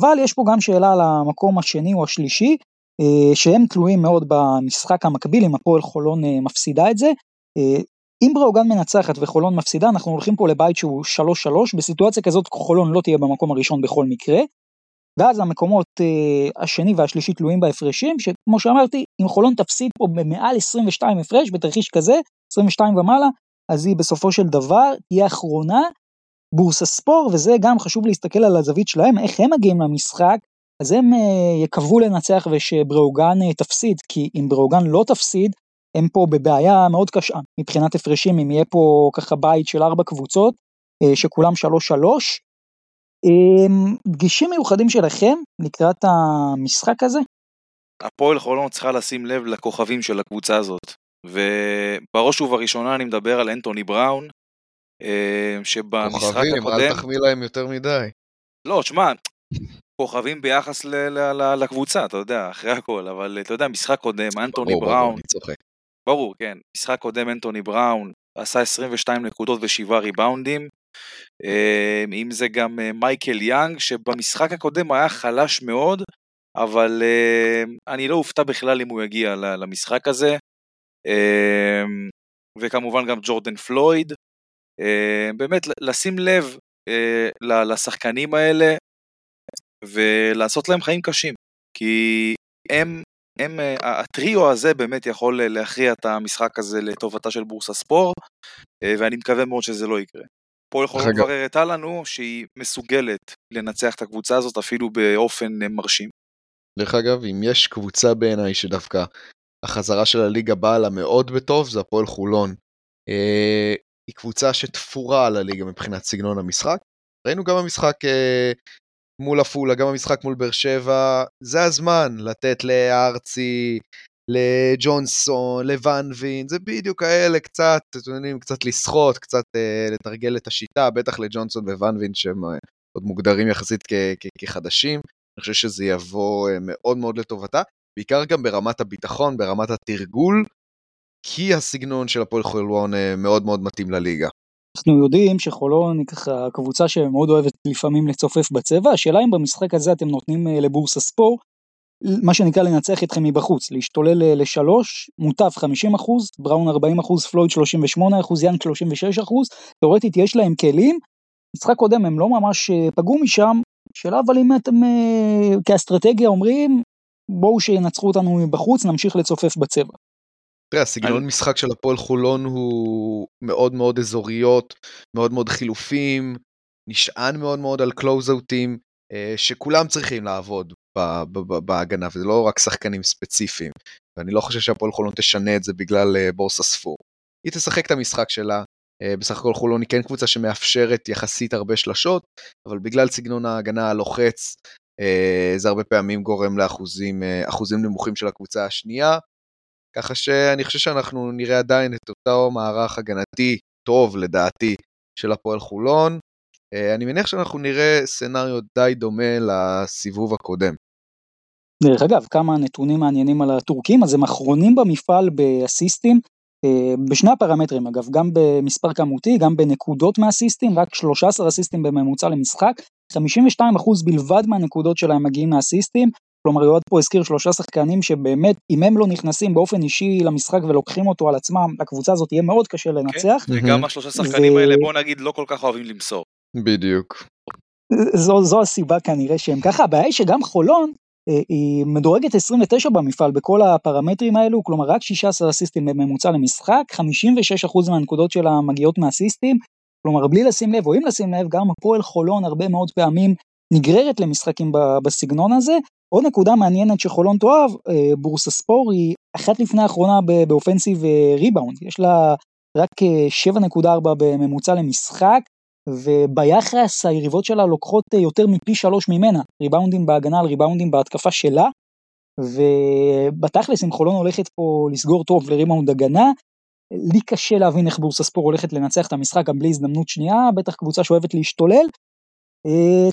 אבל יש פה גם שאלה על המקום השני או השלישי, אה, שהם תלויים מאוד במשחק המקביל, אם הפועל חולון אה, מפסידה את זה. אם בראוגן מנצחת וחולון מפסידה, אנחנו הולכים פה לבית שהוא 3-3, בסיטואציה כזאת חולון לא תהיה במקום הראשון בכל מקרה. ואז המקומות אה, השני והשלישי תלויים בהפרשים, שכמו שאמרתי, אם חולון תפסיד פה במעל 22 הפרש, בתרחיש כזה, 22 ומעלה, אז היא בסופו של דבר תהיה אחרונה. בורסה ספור, וזה גם חשוב להסתכל על הזווית שלהם, איך הם מגיעים למשחק, אז הם אה, יקוו לנצח ושבראוגן אה, תפסיד, כי אם בראוגן לא תפסיד, הם פה בבעיה מאוד קשה מבחינת הפרשים, אם יהיה פה ככה בית של ארבע קבוצות, אה, שכולם שלוש שלוש. אמ, דגישים מיוחדים שלכם לקראת המשחק הזה? הפועל חולון צריכה לשים לב לכוכבים של הקבוצה הזאת, ובראש ובראשונה אני מדבר על אנטוני בראון, אה, שבמשחק כוכבים, הקודם... אל תחמיא להם יותר מדי. לא, תשמע, כוכבים ביחס לקבוצה, אתה יודע, אחרי הכל, אבל אתה יודע, משחק קודם, אנטוני ברור, בראון, ברור, כן, משחק קודם אנטוני בראון עשה 22 נקודות ו-7 ריבאונדים, אה, אם זה גם אה, מייקל יאנג, שבמשחק הקודם היה חלש מאוד, אבל אה, אני לא אופתע בכלל אם הוא יגיע למשחק הזה. וכמובן גם ג'ורדן פלויד. באמת, לשים לב לשחקנים האלה ולעשות להם חיים קשים, כי הם, הם, הטריו הזה באמת יכול להכריע את המשחק הזה לטובתה של בורסה ספור, ואני מקווה מאוד שזה לא יקרה. הפועל חולון כבר הראתה לנו שהיא מסוגלת לנצח את הקבוצה הזאת אפילו באופן מרשים. דרך אגב, אם יש קבוצה בעיניי שדווקא החזרה של הליגה באה לה מאוד בטוב, זה הפועל חולון. אה, היא קבוצה שתפורה על הליגה מבחינת סגנון המשחק. ראינו גם במשחק אה, מול עפולה, גם במשחק מול באר שבע, זה הזמן לתת לארצי, לג'ונסון, לוואן וין, זה בדיוק האלה קצת, אתם יודעים, קצת לסחוט, קצת אה, לתרגל את השיטה, בטח לג'ונסון וואן וין שהם אה, עוד מוגדרים יחסית כ- כ- כחדשים. אני חושב שזה יבוא אה, מאוד מאוד לטובתה, בעיקר גם ברמת הביטחון, ברמת התרגול, כי הסגנון של הפועל חולון אה, מאוד מאוד מתאים לליגה. אנחנו יודעים שחולון היא ככה קבוצה שמאוד אוהבת לפעמים לצופף בצבע, השאלה אם במשחק הזה אתם נותנים אה, לבורסה ספור מה שנקרא לנצח אתכם מבחוץ, להשתולל אה, לשלוש, מוטב 50 אחוז, בראון 40 אחוז, פלויד 38 אחוז, יאנג 36 אחוז, תאורטית יש להם כלים, משחק קודם הם לא ממש אה, פגעו משם, שאלה אבל אם אתם כאסטרטגיה אומרים, בואו שינצחו אותנו מבחוץ, נמשיך לצופף בצבע. תראה, הסגנון. משחק של הפועל חולון הוא מאוד מאוד אזוריות, מאוד מאוד חילופים, נשען מאוד מאוד על קלוזאוטים, שכולם צריכים לעבוד בהגנה, וזה לא רק שחקנים ספציפיים. ואני לא חושב שהפועל חולון תשנה את זה בגלל אה, בורסה ספור. היא תשחק את המשחק שלה, בסך הכל חולון היא כן קבוצה שמאפשרת יחסית הרבה שלשות, אבל בגלל סגנון ההגנה הלוחץ, זה הרבה פעמים גורם לאחוזים נמוכים של הקבוצה השנייה. ככה שאני חושב שאנחנו נראה עדיין את אותו מערך הגנתי טוב לדעתי של הפועל חולון. אה, אני מניח שאנחנו נראה סצנריו די דומה לסיבוב הקודם. דרך אגב, כמה נתונים מעניינים על הטורקים, אז הם אחרונים במפעל באסיסטים, אה, בשני הפרמטרים אגב, גם במספר כמותי, גם בנקודות מהסיסטים, רק 13 אסיסטים בממוצע למשחק, 52% בלבד מהנקודות שלהם מגיעים מהסיסטים, כלומר יועד פה הזכיר שלושה שחקנים שבאמת אם הם לא נכנסים באופן אישי למשחק ולוקחים אותו על עצמם לקבוצה הזאת יהיה מאוד קשה לנצח. כן, וגם השלושה שחקנים האלה בוא נגיד לא כל כך אוהבים למסור. בדיוק. זו, זו הסיבה כנראה שהם ככה הבעיה היא שגם חולון אה, היא מדורגת 29 במפעל בכל הפרמטרים האלו כלומר רק 16 אסיסטים בממוצע למשחק 56% מהנקודות שלה מגיעות מהסיסטים כלומר בלי לשים לב או אם לשים לב גם הפועל חולון הרבה מאוד פעמים נגררת למשחקים בסגנון הזה. עוד נקודה מעניינת שחולון תאהב, אה, בורסה ספור היא אחת לפני האחרונה באופנסיב ריבאונד, יש לה רק 7.4 אה, בממוצע למשחק, וביחס היריבות שלה לוקחות אה, יותר מפי שלוש ממנה, ריבאונדים בהגנה על ריבאונדים בהתקפה שלה, ובתכלס אם חולון הולכת פה לסגור טוב לריבאונד הגנה, לי קשה להבין איך בורסה ספור הולכת לנצח את המשחק גם בלי הזדמנות שנייה, בטח קבוצה שאוהבת להשתולל, אה,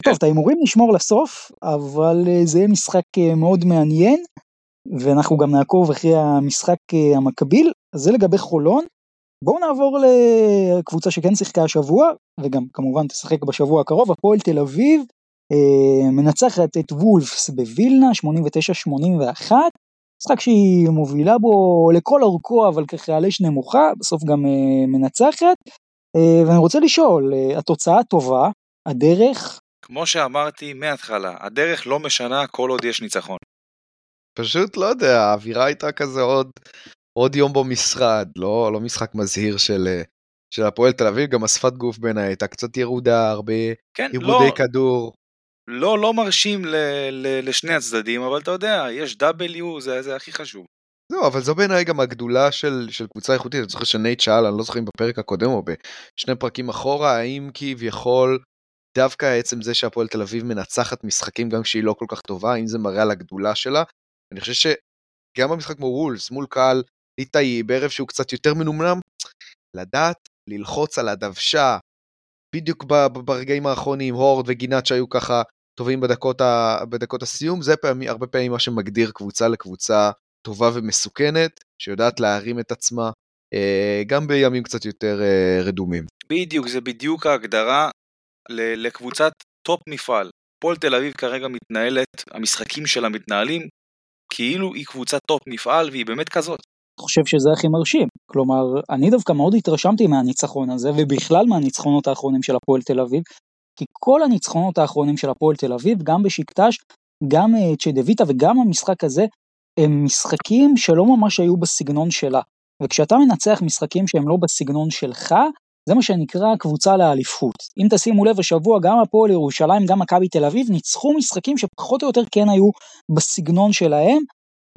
טוב, את ההימורים נשמור לסוף, אבל אה, זה יהיה משחק אה, מאוד מעניין, ואנחנו גם נעקוב אחרי המשחק המקביל, אז זה לגבי חולון. בואו נעבור לקבוצה שכן שיחקה השבוע, וגם כמובן תשחק בשבוע הקרוב, הפועל תל אביב, מנצחת את וולפס בווילנה, 89-81, משחק שהיא מובילה בו לכל אורכו, אבל ככה על אש נמוכה, בסוף גם מנצחת. ואני רוצה לשאול, התוצאה טובה, הדרך? כמו שאמרתי מההתחלה, הדרך לא משנה כל עוד יש ניצחון. פשוט לא יודע, האווירה הייתה כזה עוד, עוד יום במשרד, לא, לא משחק מזהיר של, של הפועל תל אביב, גם השפת גוף בעיניי הייתה קצת ירודה, הרבה כן, עיבודי לא, כדור. לא, לא מרשים ל, ל, לשני הצדדים, אבל אתה יודע, יש W, זה, זה הכי חשוב. לא, אבל זו בעיניי גם הגדולה של, של קבוצה איכותית, אני זוכר שנייט שאל, אני לא זוכר אם בפרק הקודם או בשני פרקים אחורה, האם כביכול דווקא עצם זה שהפועל תל אביב מנצחת משחקים גם כשהיא לא כל כך טובה, אם זה מראה על הגדולה שלה. אני חושב שגם במשחק כמו וולס מול קהל ליטאי בערב שהוא קצת יותר מנומנם, לדעת ללחוץ על הדוושה בדיוק ברגעים האחרונים, הורד וגינת שהיו ככה טובים בדקות, ה, בדקות הסיום, זה פעמי, הרבה פעמים מה שמגדיר קבוצה לקבוצה טובה ומסוכנת, שיודעת להרים את עצמה, אה, גם בימים קצת יותר אה, רדומים. בדיוק, זה בדיוק ההגדרה לקבוצת top מפעל. הפועל תל אביב כרגע מתנהלת, המשחקים שלה מתנהלים כאילו היא קבוצת top מפעל והיא באמת כזאת. אני חושב שזה הכי מרשים. כלומר, אני דווקא מאוד התרשמתי מהניצחון הזה, ובכלל מהניצחונות האחרונים של הפועל תל אביב, כי כל הניצחונות האחרונים של הפועל תל אביב, גם בשקטש, גם אה, צ'דוויטה וגם המשחק הזה, הם משחקים שלא ממש היו בסגנון שלה. וכשאתה מנצח משחקים שהם לא בסגנון שלך, זה מה שנקרא קבוצה לאליפות. אם תשימו לב השבוע גם הפועל ירושלים, גם מכבי תל אביב, ניצחו משחקים שפחות או יותר כן היו בסגנון שלהם.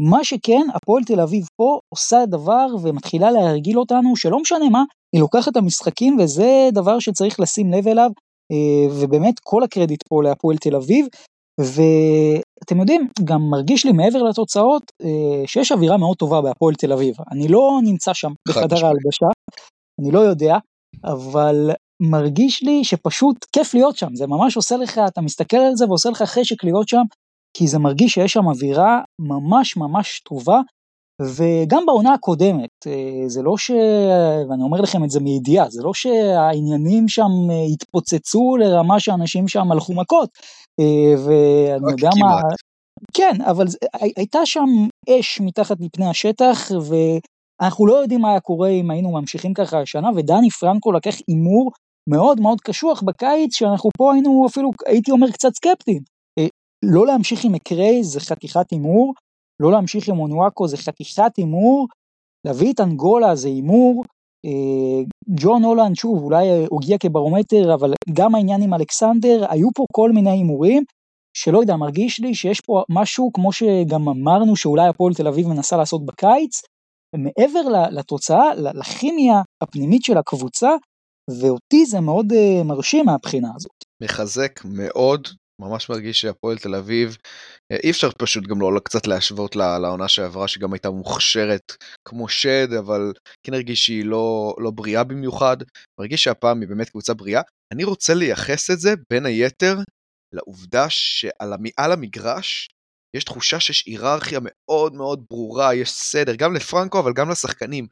מה שכן, הפועל תל אביב פה עושה דבר ומתחילה להרגיל אותנו שלא משנה מה, היא לוקחת את המשחקים וזה דבר שצריך לשים לב אליו, אה, ובאמת כל הקרדיט פה להפועל תל אביב. ואתם יודעים, גם מרגיש לי מעבר לתוצאות אה, שיש אווירה מאוד טובה בהפועל תל אביב. אני לא נמצא שם בחדר ההלבשה, אני לא יודע, אבל מרגיש לי שפשוט כיף להיות שם, זה ממש עושה לך, אתה מסתכל על זה ועושה לך חשק להיות שם, כי זה מרגיש שיש שם אווירה ממש ממש טובה, וגם בעונה הקודמת, אה, זה לא ש... ואני אומר לכם את זה מידיעה, זה לא שהעניינים שם אה, התפוצצו לרמה שאנשים שם הלכו מכות, אה, ואני יודע מה... כן, אבל הייתה שם אש מתחת לפני השטח, ו... אנחנו לא יודעים מה היה קורה אם היינו ממשיכים ככה השנה, ודני פרנקו לקח הימור מאוד מאוד קשוח בקיץ, שאנחנו פה היינו אפילו, הייתי אומר, קצת סקפטיים. אה, לא להמשיך עם מקריי זה חתיכת הימור, לא להמשיך עם אונואקו זה חתיכת הימור, להביא את אנגולה זה הימור, אה, ג'ון הולנד שוב אולי אה, הגיע כברומטר אבל גם העניין עם אלכסנדר היו פה כל מיני הימורים שלא יודע מרגיש לי שיש פה משהו כמו שגם אמרנו שאולי הפועל תל אביב מנסה לעשות בקיץ מעבר לתוצאה, לכימיה הפנימית של הקבוצה, ואותי זה מאוד uh, מרשים מהבחינה הזאת. מחזק מאוד, ממש מרגיש שהפועל תל אביב, אה, אי אפשר פשוט גם לא קצת להשוות לעונה שעברה שגם הייתה מוכשרת כמו שד, אבל כן הרגיש שהיא לא, לא בריאה במיוחד, מרגיש שהפעם היא באמת קבוצה בריאה. אני רוצה לייחס את זה בין היתר לעובדה שעל המגרש יש תחושה שיש היררכיה מאוד מאוד ברורה, יש סדר, גם לפרנקו אבל גם לשחקנים.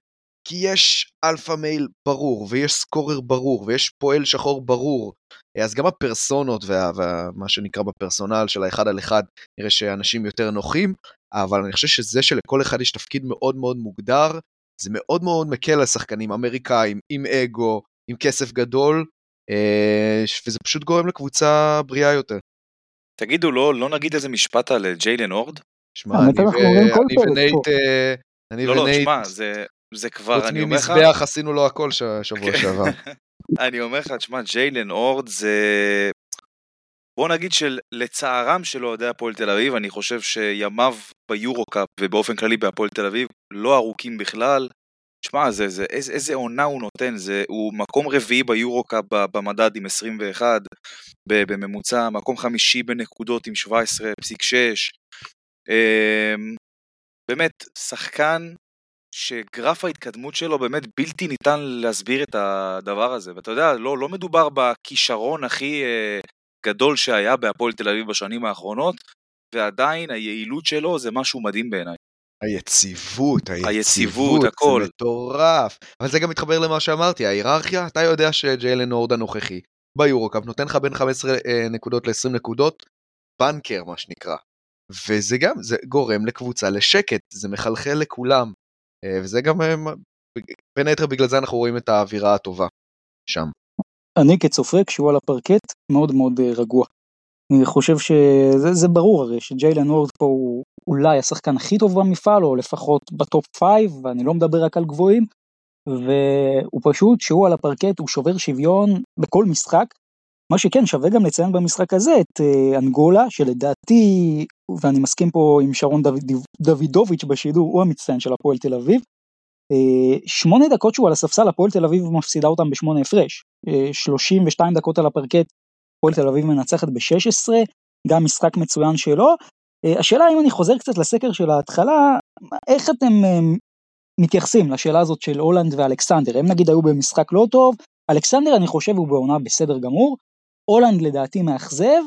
כי יש alpha male ברור, ויש scorer ברור, ויש פועל שחור ברור. אז גם הפרסונות ומה וה, שנקרא ב personal של האחד על אחד, נראה שאנשים יותר נוחים, אבל אני חושב שזה שלכל אחד יש תפקיד מאוד מאוד מוגדר, זה מאוד מאוד מקל על שחקנים אמריקאים, עם אגו, עם כסף גדול, אה, וזה פשוט גורם לקבוצה בריאה יותר. תגידו, לא, לא נגיד איזה משפט על ג'יילן הורד? שמע, אני, אני ונייט... אה, אני לא, לא, תשמע, זה, זה כבר, אני אומר לך... חוץ ממזבח עשינו לו הכל שבוע כן. שעבר. אני אומר לך, תשמע, ג'יילן אורד זה... בוא נגיד שלצערם של אוהדי הפועל תל אביב, אני חושב שימיו ביורו-קאפ ובאופן כללי בהפועל תל אביב לא ארוכים בכלל. שמע, זה, זה, איזה, איזה עונה הוא נותן, זה, הוא מקום רביעי ביורו-קאפ במדד עם 21, בממוצע, מקום חמישי בנקודות עם 17.6. אמ, באמת, שחקן שגרף ההתקדמות שלו באמת בלתי ניתן להסביר את הדבר הזה. ואתה יודע, לא, לא מדובר בכישרון הכי אה, גדול שהיה בהפועל תל אביב בשנים האחרונות, ועדיין היעילות שלו זה משהו מדהים בעיניי. היציבות, היציבות, היציבות, הכל. זה מטורף. אבל זה גם מתחבר למה שאמרתי, ההיררכיה, אתה יודע שג'יילן הורד הנוכחי ביורוקאפ נותן לך בין 15 אה, נקודות ל-20 נקודות, banker מה שנקרא. וזה גם, זה גורם לקבוצה לשקט, זה מחלחל לכולם. אה, וזה גם, אה, בין היתר בגלל זה אנחנו רואים את האווירה הטובה שם. אני כצופה, כשהוא על הפרקט, מאוד מאוד רגוע. אני חושב שזה ברור הרי שג'יילן הורד פה הוא אולי השחקן הכי טוב במפעל, או לפחות ב top five, ואני לא מדבר רק על גבוהים, והוא פשוט, שהוא על הפרקט, הוא שובר שוויון בכל משחק. מה שכן, שווה גם לציין במשחק הזה את אנגולה, שלדעתי ואני מסכים פה עם שרון דוד, דוידוביץ' בשידור, הוא המצטיין של הפועל תל אביב. אה, שמונה דקות שהוא על הספסל, הפועל תל אביב מפסידה אותם בשמונה הפרש. 32 אה, דקות על הפרקט, הפועל תל אביב מנצחת ב-16, גם משחק מצוין שלו. אה, השאלה אם אני חוזר קצת לסקר של ההתחלה, איך אתם מתייחסים לשאלה הזאת של הולנד ואלכסנדר? הם נגיד היו במשחק לא טוב, אלכסנדר אני חושב הוא בעונה בסדר גמור, הולנד לדעתי מאכזב,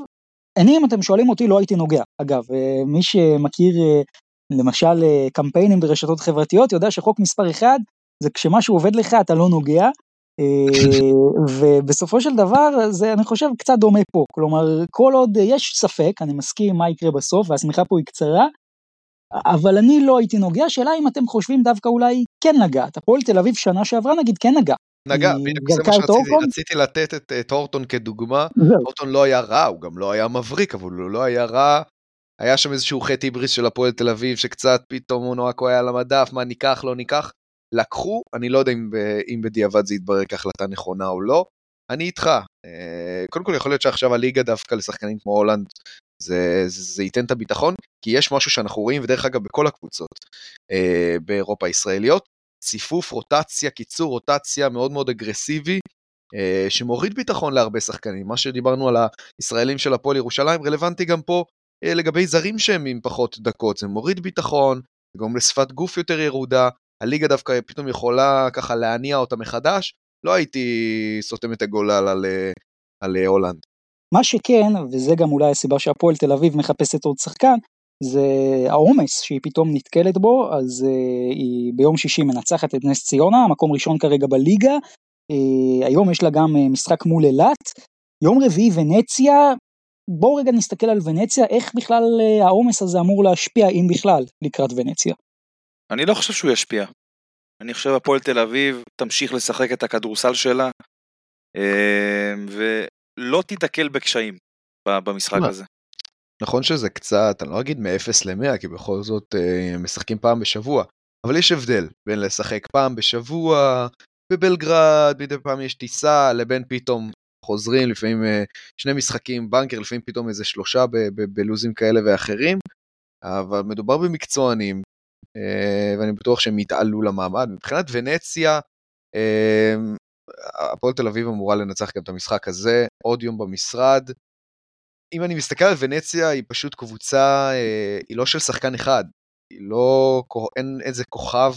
אני, אם אתם שואלים אותי, לא הייתי נוגע. אגב, אה, מי שמכיר אה, למשל אה, קמפיינים ברשתות חברתיות, יודע שחוק מספר אחד זה כשמשהו עובד לך אתה לא נוגע. ובסופו של דבר זה אני חושב קצת דומה פה. כלומר כל עוד יש ספק אני מסכים מה יקרה בסוף והשמיכה פה היא קצרה אבל אני לא הייתי נוגע. שאלה אם אתם חושבים דווקא אולי כן לגעת הפועל תל אביב שנה שעברה נגיד כן נגע. נגע, בדיוק זה מה שרציתי, רציתי לתת את, את הורטון כדוגמה, הורטון לא היה רע, הוא גם לא היה מבריק, אבל הוא לא היה רע, היה שם איזשהו חטא היבריס של הפועל תל אביב, שקצת פתאום מונואקו היה על המדף, מה ניקח, לא ניקח, לקחו, אני לא יודע אם, אם בדיעבד זה יתברר כהחלטה נכונה או לא, אני איתך, אה, קודם כל יכול להיות שעכשיו הליגה דווקא לשחקנים כמו הולנד, זה, זה, זה ייתן את הביטחון, כי יש משהו שאנחנו רואים, ודרך אגב בכל הקבוצות אה, באירופה הישראליות, ציפוף רוטציה, קיצור רוטציה מאוד מאוד אגרסיבי, אה, שמוריד ביטחון להרבה שחקנים. מה שדיברנו על הישראלים של הפועל ירושלים רלוונטי גם פה אה, לגבי זרים שהם עם פחות דקות, זה מוריד ביטחון, גורם לשפת גוף יותר ירודה, הליגה דווקא פתאום יכולה ככה להניע אותה מחדש, לא הייתי סותם את הגולל על, על, על הולנד. מה שכן, וזה גם אולי הסיבה שהפועל תל אביב מחפשת עוד שחקן, זה העומס שהיא פתאום נתקלת בו, אז uh, היא ביום שישי מנצחת את נס ציונה, מקום ראשון כרגע בליגה, uh, היום יש לה גם uh, משחק מול אילת, יום רביעי ונציה, בואו רגע נסתכל על ונציה, איך בכלל uh, העומס הזה אמור להשפיע, אם בכלל, לקראת ונציה. אני לא חושב שהוא ישפיע. אני חושב הפועל תל אביב תמשיך לשחק את הכדורסל שלה, ולא תיתקל בקשיים במשחק הזה. נכון שזה קצת, אני לא אגיד מ-0 ל-100, כי בכל זאת אה, משחקים פעם בשבוע, אבל יש הבדל בין לשחק פעם בשבוע בבלגרד, מדי פעם יש טיסה, לבין פתאום חוזרים, לפעמים אה, שני משחקים בנקר, לפעמים פתאום איזה שלושה בלוזים כאלה ואחרים, אבל מדובר במקצוענים, ואני בטוח שהם יתעלו למעמד. מבחינת ונציה, אה, הפועל תל אביב אמורה לנצח גם את המשחק הזה, עוד יום במשרד. אם אני מסתכל על ונציה, היא פשוט קבוצה, אה, היא לא של שחקן אחד, היא לא, אין איזה כוכב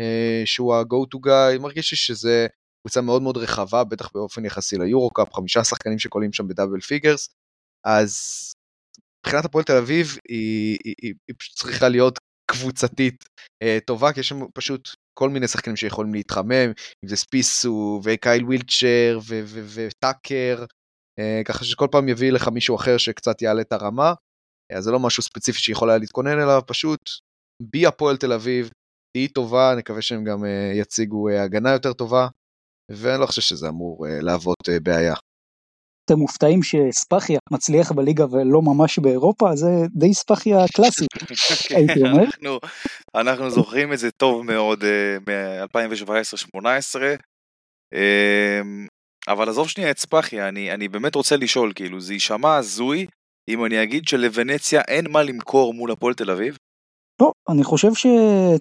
אה, שהוא ה-go to guy, מרגיש לי שזה קבוצה מאוד מאוד רחבה, בטח באופן יחסי ליורו-קאפ, חמישה שחקנים שקולים שם ב double figures, אז מבחינת הפועל תל אביב היא, היא, היא, היא פשוט צריכה להיות קבוצתית אה, טובה, כי יש שם פשוט כל מיני שחקנים שיכולים להתחמם, אם זה ספיסו וקייל וילצ'ר וטאקר, אה, ככה שכל פעם יביא לך מישהו אחר שקצת יעלה את הרמה, אז זה לא משהו ספציפי שיכול היה להתכונן אליו, פשוט בי הפועל תל אביב, תהיי טובה, נקווה שהם גם אה, יציגו אה, הגנה יותר טובה, ואני לא חושב שזה אמור אה, להוות אה, בעיה. אתם מופתעים שספחיה מצליח בליגה ולא ממש באירופה? זה די ספחיה קלאסי, הייתי אומר. אנחנו, אנחנו זוכרים את זה טוב מאוד uh, מ-2017-2018, uh, אבל עזוב שנייה את ספחיה, אני, אני באמת רוצה לשאול, כאילו, זה יישמע הזוי אם אני אגיד שלוונציה אין מה למכור מול הפועל תל אביב? לא, אני חושב ש...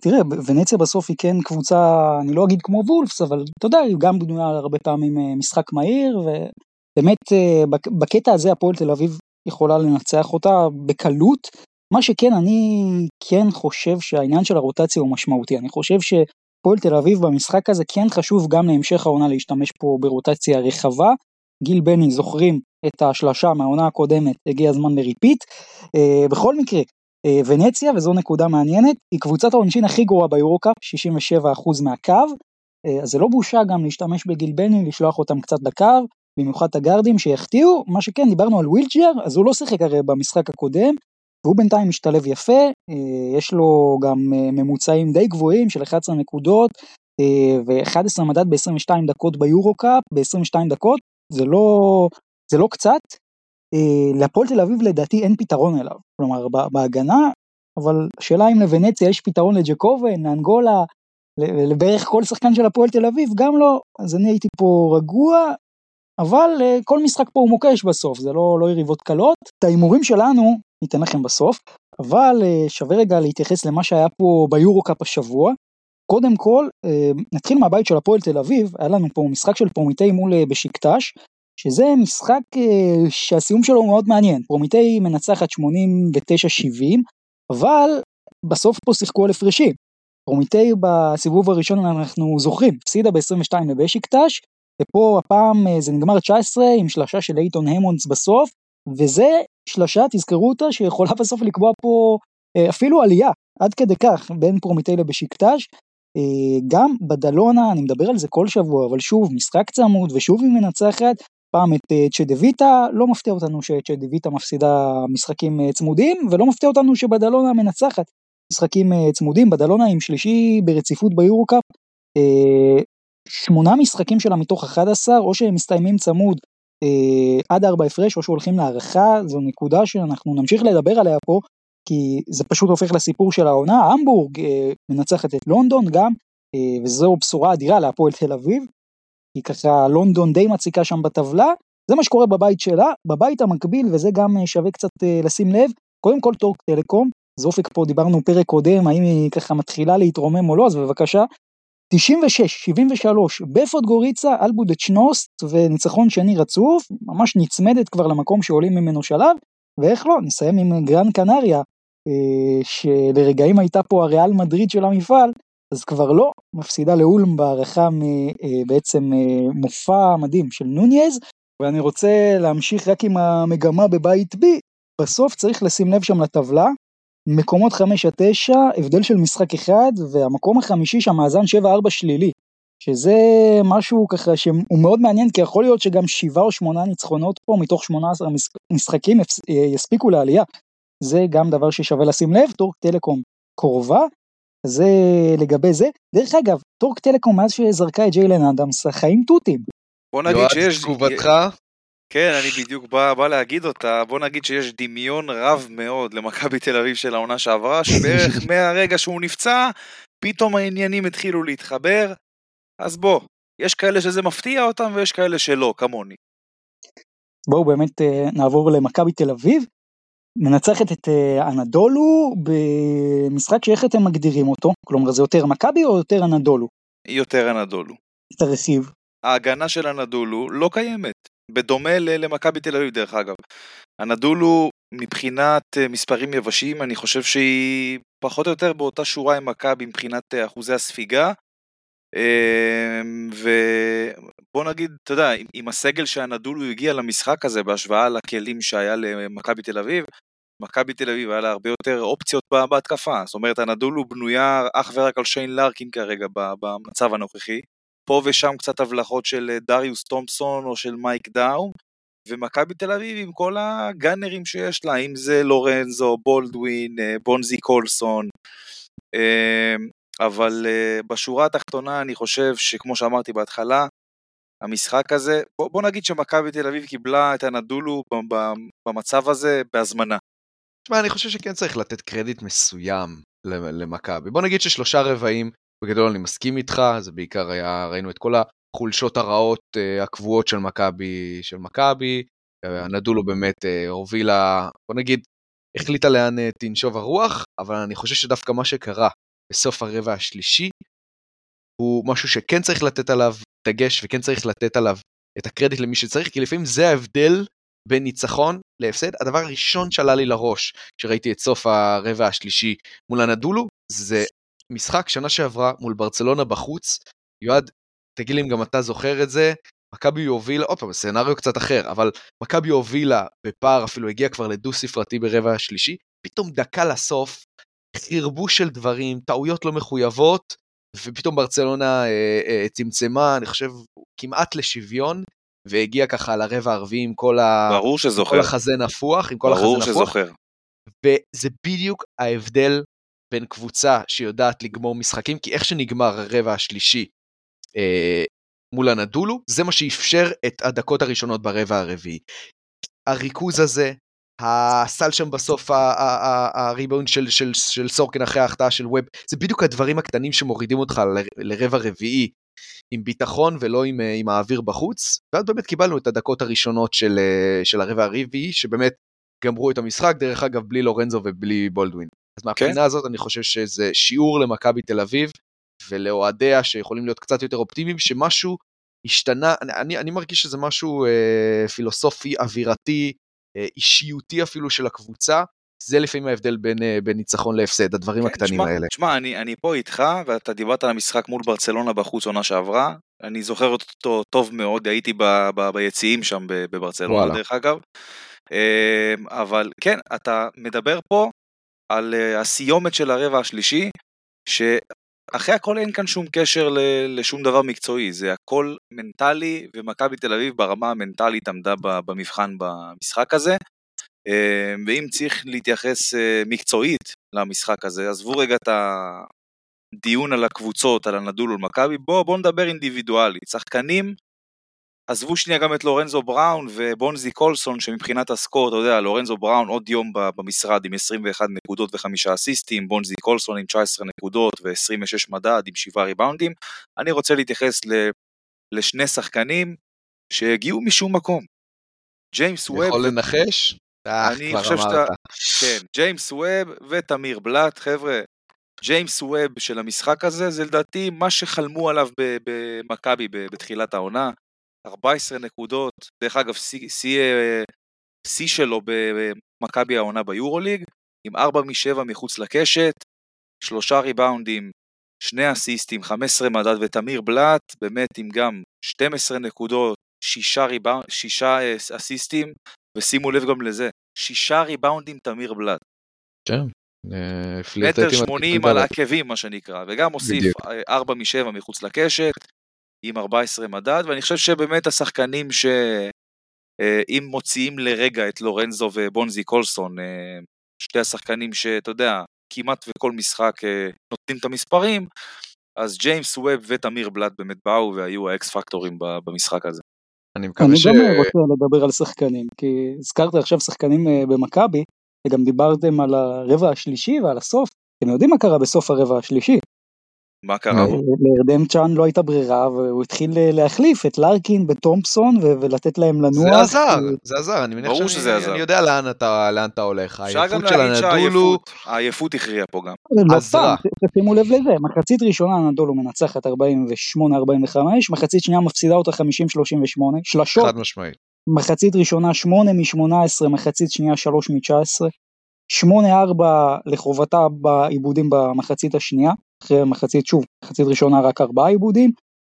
תראה, ונציה בסוף היא כן קבוצה, אני לא אגיד כמו וולפס, אבל אתה יודע, היא גם בנויה הרבה פעמים אה, משחק מהיר, ובאמת אה, בקטע הזה הפועל תל אביב יכולה לנצח אותה בקלות. מה שכן, אני כן חושב שהעניין של הרוטציה הוא משמעותי. אני חושב שפועל תל אביב במשחק הזה כן חשוב גם להמשך העונה להשתמש פה ברוטציה רחבה. גיל בני זוכרים את השלשה מהעונה הקודמת, הגיע הזמן לריפיט. Uh, בכל מקרה, uh, ונציה, וזו נקודה מעניינת, היא קבוצת העונשין הכי גרועה ביורוקאפ, 67% מהקו, אז זה לא בושה גם להשתמש בגיל בני, לשלוח אותם קצת לקו, במיוחד את הגארדים שיחטיאו, מה שכן, דיברנו על ווילטג'ר, אז הוא לא שיחק הרי במשחק הקודם, והוא בינתיים משתלב יפה, אה, יש לו גם אה, ממוצעים די גבוהים של 11 נקודות, ו-11 מדד ב-22 דקות ביורו-קאפ, ב-22 דקות, זה לא, זה לא קצת. אה, להפועל תל אביב לדעתי אין פתרון אליו, כלומר בהגנה, אבל השאלה אם לוונציה יש פתרון לג'קובן, לאנגולה, לבערך כל שחקן של הפועל תל אביב, גם לא, אז אני הייתי פה רגוע, אבל אה, כל משחק פה הוא מוקש בסוף, זה לא, לא יריבות קלות. את ההימורים שלנו ניתן לכם בסוף, אבל אה, שווה רגע להתייחס למה שהיה פה ביורו-קאפ השבוע. קודם כל, אה, נתחיל מהבית של הפועל תל אביב, היה לנו פה משחק של פרומיטי מול בשיקטש, שזה משחק אה, שהסיום שלו הוא מאוד מעניין. פרומיטי מנצחת 89-70, אבל בסוף פה שיחקו על הפרשים. פרומיטי בסיבוב הראשון אנחנו זוכרים, הפסידה ב-22 לבשיקטש, ופה הפעם זה נגמר 19 עם שלושה של אייטון המונדס בסוף, וזה שלושה, תזכרו אותה, שיכולה בסוף לקבוע פה אפילו עלייה, עד כדי כך, בין פרומיטי לבשיקטש. אה, גם בדלונה, אני מדבר על זה כל שבוע, אבל שוב, משחק צמוד, ושוב היא מנצחת, פעם את אה, צ'דוויטה, לא מפתיע אותנו שצ'דוויטה מפסידה משחקים אה, צמודים, ולא מפתיע אותנו שבדלונה מנצחת משחקים צמודים, בדלונה עם שלישי ברציפות ביורו-קאפ, שמונה משחקים שלה מתוך 11, או שהם מסתיימים צמוד עד ארבע הפרש, או שהולכים להערכה, זו נקודה שאנחנו נמשיך לדבר עליה פה, כי זה פשוט הופך לסיפור של העונה, המבורג אה, מנצחת את לונדון גם, אה, וזו בשורה אדירה להפועל תל אביב, כי ככה לונדון די מציקה שם בטבלה, זה מה שקורה בבית שלה, בבית המקביל, וזה גם אה, שווה קצת אה, לשים לב, קודם כל טורק טלקום, זופק פה דיברנו פרק קודם, האם היא ככה מתחילה להתרומם או לא, אז בבקשה. 96-73 בפודגוריצה על בודוצ'נוסט וניצחון שני רצוף, ממש נצמדת כבר למקום שעולים ממנו שלב, ואיך לא, נסיים עם גראן קנריה, אה, שלרגעים הייתה פה הריאל מדריד של המפעל, אז כבר לא, מפסידה לאולם בהארכה אה, אה, מופע מדהים של נוניז, ואני רוצה להמשיך רק עם המגמה בבית B, בסוף צריך לשים לב שם לטבלה, מקומות 5 עד 9, הבדל של משחק אחד, והמקום החמישי שם מאזן 7-4 שלילי. שזה משהו ככה שהוא מאוד מעניין כי יכול להיות שגם שבעה או שמונה ניצחונות פה מתוך 18 משחקים יספיקו לעלייה. זה גם דבר ששווה לשים לב, טורק טלקום קרובה, זה לגבי זה. דרך אגב, טורק טלקום מאז שזרקה את ג'יילן אדמס, החיים תותים. בוא נגיד שיש... תגובתך? כן, אני בדיוק בא, בא להגיד אותה, בוא נגיד שיש דמיון רב מאוד למכבי תל אביב של העונה שעברה, שבערך מהרגע שהוא נפצע, פתאום העניינים התחילו להתחבר, אז בוא, יש כאלה שזה מפתיע אותם ויש כאלה שלא, כמוני. בואו באמת אה, נעבור למכבי תל אביב. מנצחת את אה, אנדולו במשחק שאיך אתם מגדירים אותו? כלומר זה יותר מכבי או יותר אנדולו? יותר אנדולו. את הרכיב. ההגנה של הנדולו לא קיימת, בדומה למכבי תל אביב דרך אגב. הנדולו מבחינת אה, מספרים יבשים, אני חושב שהיא פחות או יותר באותה שורה עם מכבי מבחינת אה, אחוזי הספיגה. אמ, ובוא נגיד, אתה יודע, עם הסגל שהנדולו הגיע למשחק הזה בהשוואה לכלים שהיה למכבי תל אביב, מכבי תל אביב היה לה הרבה יותר אופציות בהתקפה. זאת אומרת, הנדולו בנויה אך ורק על שיין לארקין כרגע במצב הנוכחי. פה ושם קצת הבלחות של אה, דריוס תומפסון או של מייק דאום, ומכבי תל אביב עם כל הגאנרים שיש לה, אם זה לורנזו, בולדווין, אה, בונזי קולסון, אמ, אבל אה, בשורה התחתונה אני חושב שכמו שאמרתי בהתחלה, המשחק הזה, בוא, בוא נגיד שמכבי תל אביב קיבלה את הנדולו במצב הזה בהזמנה. תשמע, אני חושב שכן צריך לתת קרדיט מסוים למכבי. בוא נגיד ששלושה רבעים, בגדול אני מסכים איתך, זה בעיקר היה, ראינו את כל החולשות הרעות uh, הקבועות של מכבי, של מכבי, הנדולו באמת uh, הובילה, בוא נגיד, החליטה לאן uh, תנשוב הרוח, אבל אני חושב שדווקא מה שקרה בסוף הרבע השלישי, הוא משהו שכן צריך לתת עליו דגש וכן צריך לתת עליו את הקרדיט למי שצריך, כי לפעמים זה ההבדל בין ניצחון להפסד. הדבר הראשון שעלה לי לראש כשראיתי את סוף הרבע השלישי מול הנדולו, זה משחק שנה שעברה מול ברצלונה בחוץ. יועד, תגיד לי אם גם אתה זוכר את זה, מכבי הובילה, עוד פעם, סצנריו קצת אחר, אבל מכבי הובילה בפער, אפילו הגיע כבר לדו ספרתי ברבע השלישי, פתאום דקה לסוף, חרבוש של דברים, טעויות לא מחויבות, ופתאום ברצלונה אה, אה, צמצמה, אני חושב, כמעט לשוויון, והגיע ככה לרבע הרביעי עם כל, ה... כל החזה נפוח, עם כל החזה נפוח. ברור שזוכר. וזה בדיוק ההבדל בין קבוצה שיודעת לגמור משחקים, כי איך שנגמר הרבע השלישי אה, מול הנדולו, זה מה שאפשר את הדקות הראשונות ברבע הרביעי. הריכוז הזה, הסל שם בסוף, הריבאונד של, של, של סורקן אחרי ההחטאה של ווב, זה בדיוק הדברים הקטנים שמורידים אותך ל, לרבע רביעי עם ביטחון ולא עם, עם האוויר בחוץ, ואז באמת קיבלנו את הדקות הראשונות של, של הרבע הרביעי, שבאמת גמרו את המשחק, דרך אגב, בלי לורנזו ובלי בולדווין. אז מהבחינה כן. הזאת אני חושב שזה שיעור למכבי תל אביב ולאוהדיה שיכולים להיות קצת יותר אופטימיים, שמשהו השתנה, אני, אני, אני מרגיש שזה משהו אה, פילוסופי, אווירתי, אה, אישיותי אפילו של הקבוצה, זה לפעמים ההבדל בין, אה, בין ניצחון להפסד, הדברים כן, הקטנים שמה, האלה. תשמע, אני, אני פה איתך, ואתה דיברת על המשחק מול ברצלונה בחוץ עונה שעברה, אני זוכר אותו טוב מאוד, הייתי ב, ב, ביציעים שם בברצלונה וואלה. דרך אגב, אה, אבל כן, אתה מדבר פה על הסיומת של הרבע השלישי, שאחרי הכל אין כאן שום קשר לשום דבר מקצועי, זה הכל מנטלי, ומכבי תל אביב ברמה המנטלית עמדה במבחן במשחק הזה. אה, ואם צריך להתייחס אה, מקצועית למשחק הזה, עזבו רגע את הדיון על הקבוצות, על הנדול ולמכבי, בואו בוא נדבר אינדיבידואלית. שחקנים, עזבו שנייה גם את לורנזו בראון ובונזי קולסון, שמבחינת הסקור, אתה יודע, לורנזו בראון עוד יום במשרד עם 21 נקודות ו-5 אסיסטים, בונזי קולסון עם 19 נקודות ו-26 מדד עם 7 ריבאונדים. אני רוצה להתייחס ל... לשני שחקנים שהגיעו משום מקום. ג'יימס ווב... יכול לנחש? אה, אני חושב שאתה... כן, ג'יימס ווב ותמיר בלאט, חבר'ה, ג'יימס ווב של המשחק הזה, זה לדעתי מה שחלמו עליו במכבי בתחילת העונה. 14 נקודות, דרך אגב, שיא שלו במכבי העונה ביורוליג, עם 4 מ-7 מחוץ לקשת, שלושה ריבאונדים, שני אסיסטים, 15 מדד ותמיר בלאט, באמת עם גם 12 נקודות, שישה, ריבאונד, שישה אסיסטים, ושימו לב גם לזה, שישה ריבאונדים תמיר בלאט. כן. אה, מטר שמונים על העקבים מה שנקרא, וגם הוסיף ארבע משבע מחוץ לקשת, עם 14 מדד, ואני חושב שבאמת השחקנים שאם אה, מוציאים לרגע את לורנזו ובונזי קולסון, אה, שתי השחקנים שאתה יודע, כמעט וכל משחק נותנים את המספרים, אז ג'יימס ווב ותמיר בלאט באמת באו והיו האקס פקטורים במשחק הזה. אני מקווה ש... אני גם רוצה לדבר על שחקנים, כי הזכרת עכשיו שחקנים אה, במכבי, וגם דיברתם על הרבע השלישי ועל הסוף, אתם יודעים מה קרה בסוף הרבע השלישי? מה קרה? לארדם צ'אן לא הייתה ברירה והוא התחיל להחליף את לארקין בתומפסון ולתת להם לנוע. זה עזר, זה עזר, אני מניח שאני יודע לאן אתה הולך. העייפות של הנדולו... העייפות הכריעה פה גם. לא סתם, שימו לב לזה, מחצית ראשונה הנדולו מנצחת 48-45, מחצית שנייה מפסידה אותה 50-38, שלשות. חד משמעית. מחצית ראשונה 8 מ-18, מחצית שנייה 3 מ-19. 8-4 לחובתה בעיבודים במחצית השנייה, אחרי מחצית שוב, מחצית ראשונה רק 4 עיבודים,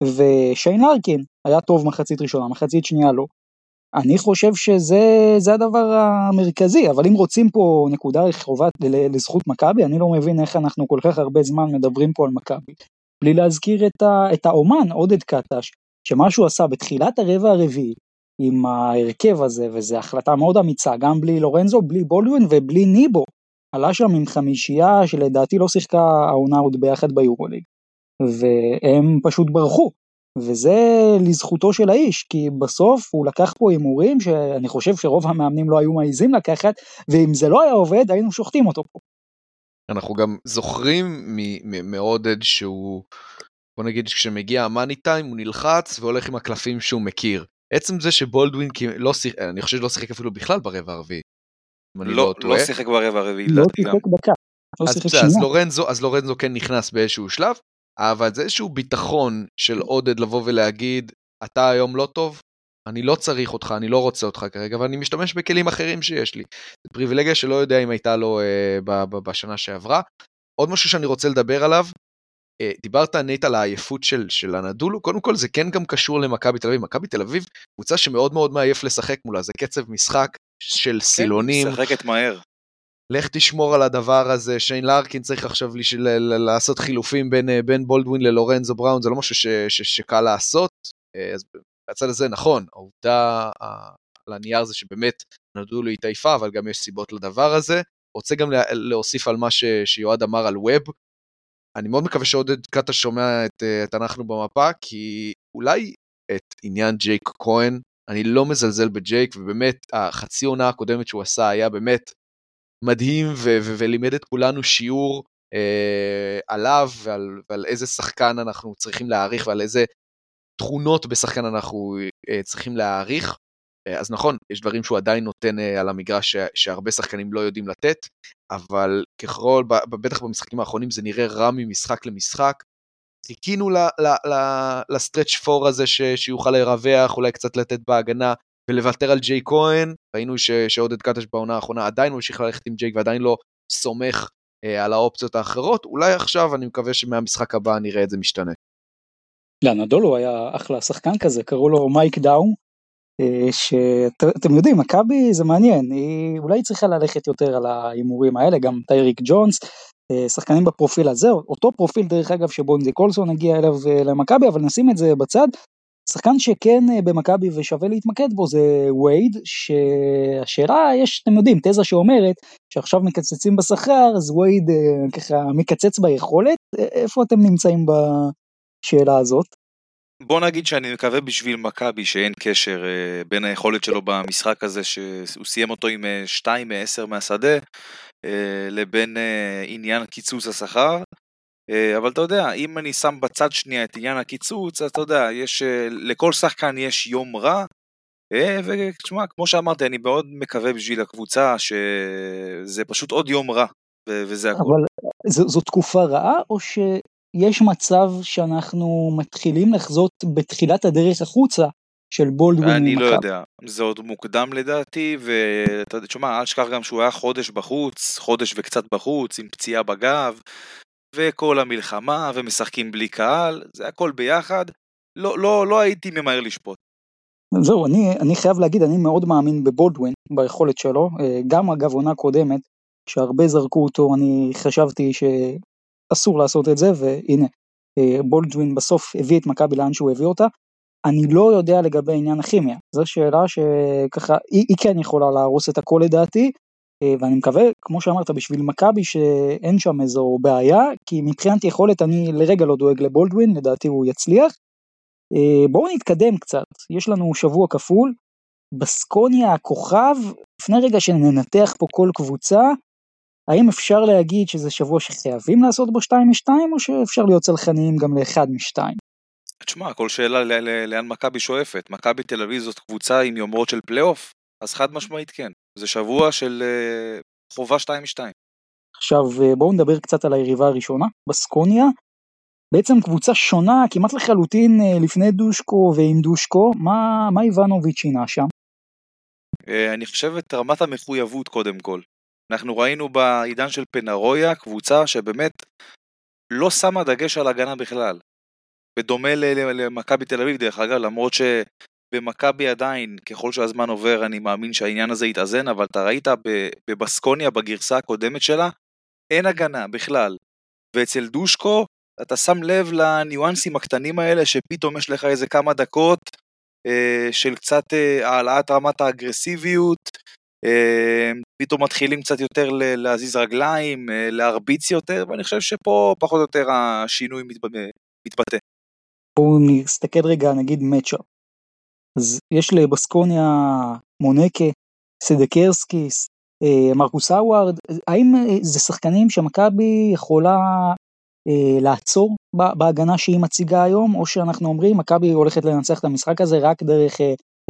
ושיין לארקין היה טוב מחצית ראשונה, מחצית שנייה לא. אני חושב שזה הדבר המרכזי, אבל אם רוצים פה נקודה רחובה לזכות מכבי, אני לא מבין איך אנחנו כל כך הרבה זמן מדברים פה על מכבי. בלי להזכיר את, ה, את האומן עודד קטש, שמה שהוא עשה בתחילת הרבע הרביעי, עם ההרכב הזה, וזו החלטה מאוד אמיצה, גם בלי לורנזו, בלי בולדווין ובלי ניבו. עלה שם עם חמישייה שלדעתי לא שיחקה העונה עוד ביחד ביורוליג. והם פשוט ברחו. וזה לזכותו של האיש, כי בסוף הוא לקח פה הימורים שאני חושב שרוב המאמנים לא היו מעיזים לקחת, ואם זה לא היה עובד היינו שוחטים אותו פה. אנחנו גם זוכרים מעודד שהוא, בוא נגיד כשמגיע המאני טיים הוא נלחץ והולך עם הקלפים שהוא מכיר. עצם זה שבולדווין, לא שיח... אני חושב שלא שיחק אפילו בכלל ברבע הרביעי. לא, לא, לא שיחק ברבע הרביעי, לא שיחק דקה. לא אז, שיחק אז, לורנזו, אז לורנזו כן נכנס באיזשהו שלב, אבל זה איזשהו ביטחון של עודד לבוא ולהגיד, אתה היום לא טוב, אני לא צריך אותך, אני לא רוצה אותך כרגע, ואני משתמש בכלים אחרים שיש לי. זו פריבילגיה שלא יודע אם הייתה לו אה, ב- ב- בשנה שעברה. עוד משהו שאני רוצה לדבר עליו, דיברת נייט על העייפות של, של אנאדולו, קודם כל זה כן גם קשור למכבי תל אביב, מכבי תל אביב קבוצה שמאוד מאוד מעייף לשחק מולה, זה קצב משחק של כן, סילונים. משחקת מהר. לך תשמור על הדבר הזה, שיין לארקין צריך עכשיו לש... ל... ל... לעשות חילופים בין, אה, בין בולדווין ללורנזו בראון, זה לא משהו ש... ש... שקל לעשות, אה, אז בצד הזה נכון, העובדה על הנייר זה שבאמת נדולו התעייפה, אבל גם יש סיבות לדבר הזה. רוצה גם להוסיף על מה ש... שיועד אמר על ווב, אני מאוד מקווה שעודד קאטה שומע את, אה, את אנחנו במפה, כי אולי את עניין ג'ייק כהן, אני לא מזלזל בג'ייק, ובאמת החצי עונה הקודמת שהוא עשה היה באמת מדהים, ו- ו- ולימד את כולנו שיעור אה, עליו ועל, ועל איזה שחקן אנחנו צריכים להעריך ועל איזה תכונות בשחקן אנחנו אה, צריכים להעריך. אה, אז נכון, יש דברים שהוא עדיין נותן אה, על המגרש שהרבה שחקנים לא יודעים לתת, אבל ככל, בטח במשחקים האחרונים זה נראה רע ממשחק למשחק. חיכינו לסטרץ' פור הזה ש, שיוכל לרווח, אולי קצת לתת בהגנה ולוותר על ג'יי כהן. ראינו ש, שעודד קטש בעונה האחרונה עדיין ממשיך ללכת עם ג'ייק ועדיין לא סומך אה, על האופציות האחרות. אולי עכשיו אני מקווה שמהמשחק הבא נראה את זה משתנה. לאנדולו היה אחלה שחקן כזה, קראו לו מייק דאום, שאתם יודעים, מכבי זה מעניין, היא אולי צריכה ללכת יותר על ההימורים האלה, גם טייריק ג'ונס, אה, שחקנים בפרופיל הזה, אותו פרופיל דרך אגב שבונדי קולסון הגיע אליו אה, למכבי, אבל נשים את זה בצד. שחקן שכן במכבי ושווה להתמקד בו זה וייד, שהשאלה יש, אתם יודעים, תזה שאומרת שעכשיו מקצצים בשכר, אז וייד ככה מקצץ ביכולת, איפה אתם נמצאים בשאלה הזאת? בוא נגיד שאני מקווה בשביל מכבי שאין קשר אה, בין היכולת שלו במשחק הזה שהוא סיים אותו עם 2 אה, מ-10 מהשדה אה, לבין אה, עניין קיצוץ השכר. אה, אבל אתה יודע, אם אני שם בצד שנייה את עניין הקיצוץ, אז אתה יודע, יש, אה, לכל שחקן יש יום רע. אה, ותשמע, כמו שאמרתי, אני מאוד מקווה בשביל הקבוצה שזה פשוט עוד יום רע, וזה הכול. אבל זו, זו תקופה רעה, או ש... יש מצב שאנחנו מתחילים לחזות בתחילת הדרך החוצה של בולדווין אני לא יודע, זה עוד מוקדם לדעתי, ואתה יודע, תשמע, אל תשכח גם שהוא היה חודש בחוץ, חודש וקצת בחוץ, עם פציעה בגב, וכל המלחמה, ומשחקים בלי קהל, זה הכל ביחד. לא, לא, לא הייתי ממהר לשפוט. זהו, אני, אני חייב להגיד, אני מאוד מאמין בבולדווין, ביכולת שלו, אה, גם אגב עונה קודמת, שהרבה זרקו אותו, אני חשבתי ש... אסור לעשות את זה, והנה, אה, בולדווין בסוף הביא את מכבי לאן שהוא הביא אותה. אני לא יודע לגבי עניין הכימיה, זו שאלה שככה, היא, היא כן יכולה להרוס את הכל לדעתי, אה, ואני מקווה, כמו שאמרת, בשביל מכבי שאין שם איזו בעיה, כי מבחינת יכולת אני לרגע לא דואג לבולדווין, לדעתי הוא יצליח. אה, בואו נתקדם קצת, יש לנו שבוע כפול, בסקוניה הכוכב, לפני רגע שננתח פה כל קבוצה, האם אפשר להגיד שזה שבוע שחייבים לעשות בו 2 מ-2 או שאפשר להיות צלחניים גם ל-1 מ-2? תשמע, כל שאלה לאן מכבי שואפת. מכבי תל אביב זאת קבוצה עם יומרות של פלייאוף, אז חד משמעית כן. זה שבוע של uh, חובה 2 מ-2. עכשיו אה, בואו נדבר קצת על היריבה הראשונה, בסקוניה. בעצם קבוצה שונה כמעט לחלוטין אה, לפני דושקו ועם דושקו, מה, מה איבנוביץ' שינה שם? אני חושב את רמת המחויבות קודם כל. אנחנו ראינו בעידן של פנרויה קבוצה שבאמת לא שמה דגש על הגנה בכלל. בדומה למכבי תל אביב דרך אגב, למרות שבמכבי עדיין, ככל שהזמן עובר, אני מאמין שהעניין הזה יתאזן, אבל אתה ראית בבסקוניה, בגרסה הקודמת שלה, אין הגנה בכלל. ואצל דושקו, אתה שם לב לניואנסים הקטנים האלה, שפתאום יש לך איזה כמה דקות אה, של קצת אה, העלאת רמת האגרסיביות, פתאום מתחילים קצת יותר להזיז רגליים, אה, להרביץ יותר, ואני חושב שפה פחות או יותר השינוי מתבטא. בואו נסתכל רגע נגיד מצ'אפ. אז יש לבסקוניה מונקה, סדקרסקיס, אה, מרקוס האווארד, האם אה, זה שחקנים שמכבי יכולה אה, לעצור בהגנה שהיא מציגה היום, או שאנחנו אומרים מכבי הולכת לנצח את המשחק הזה רק דרך run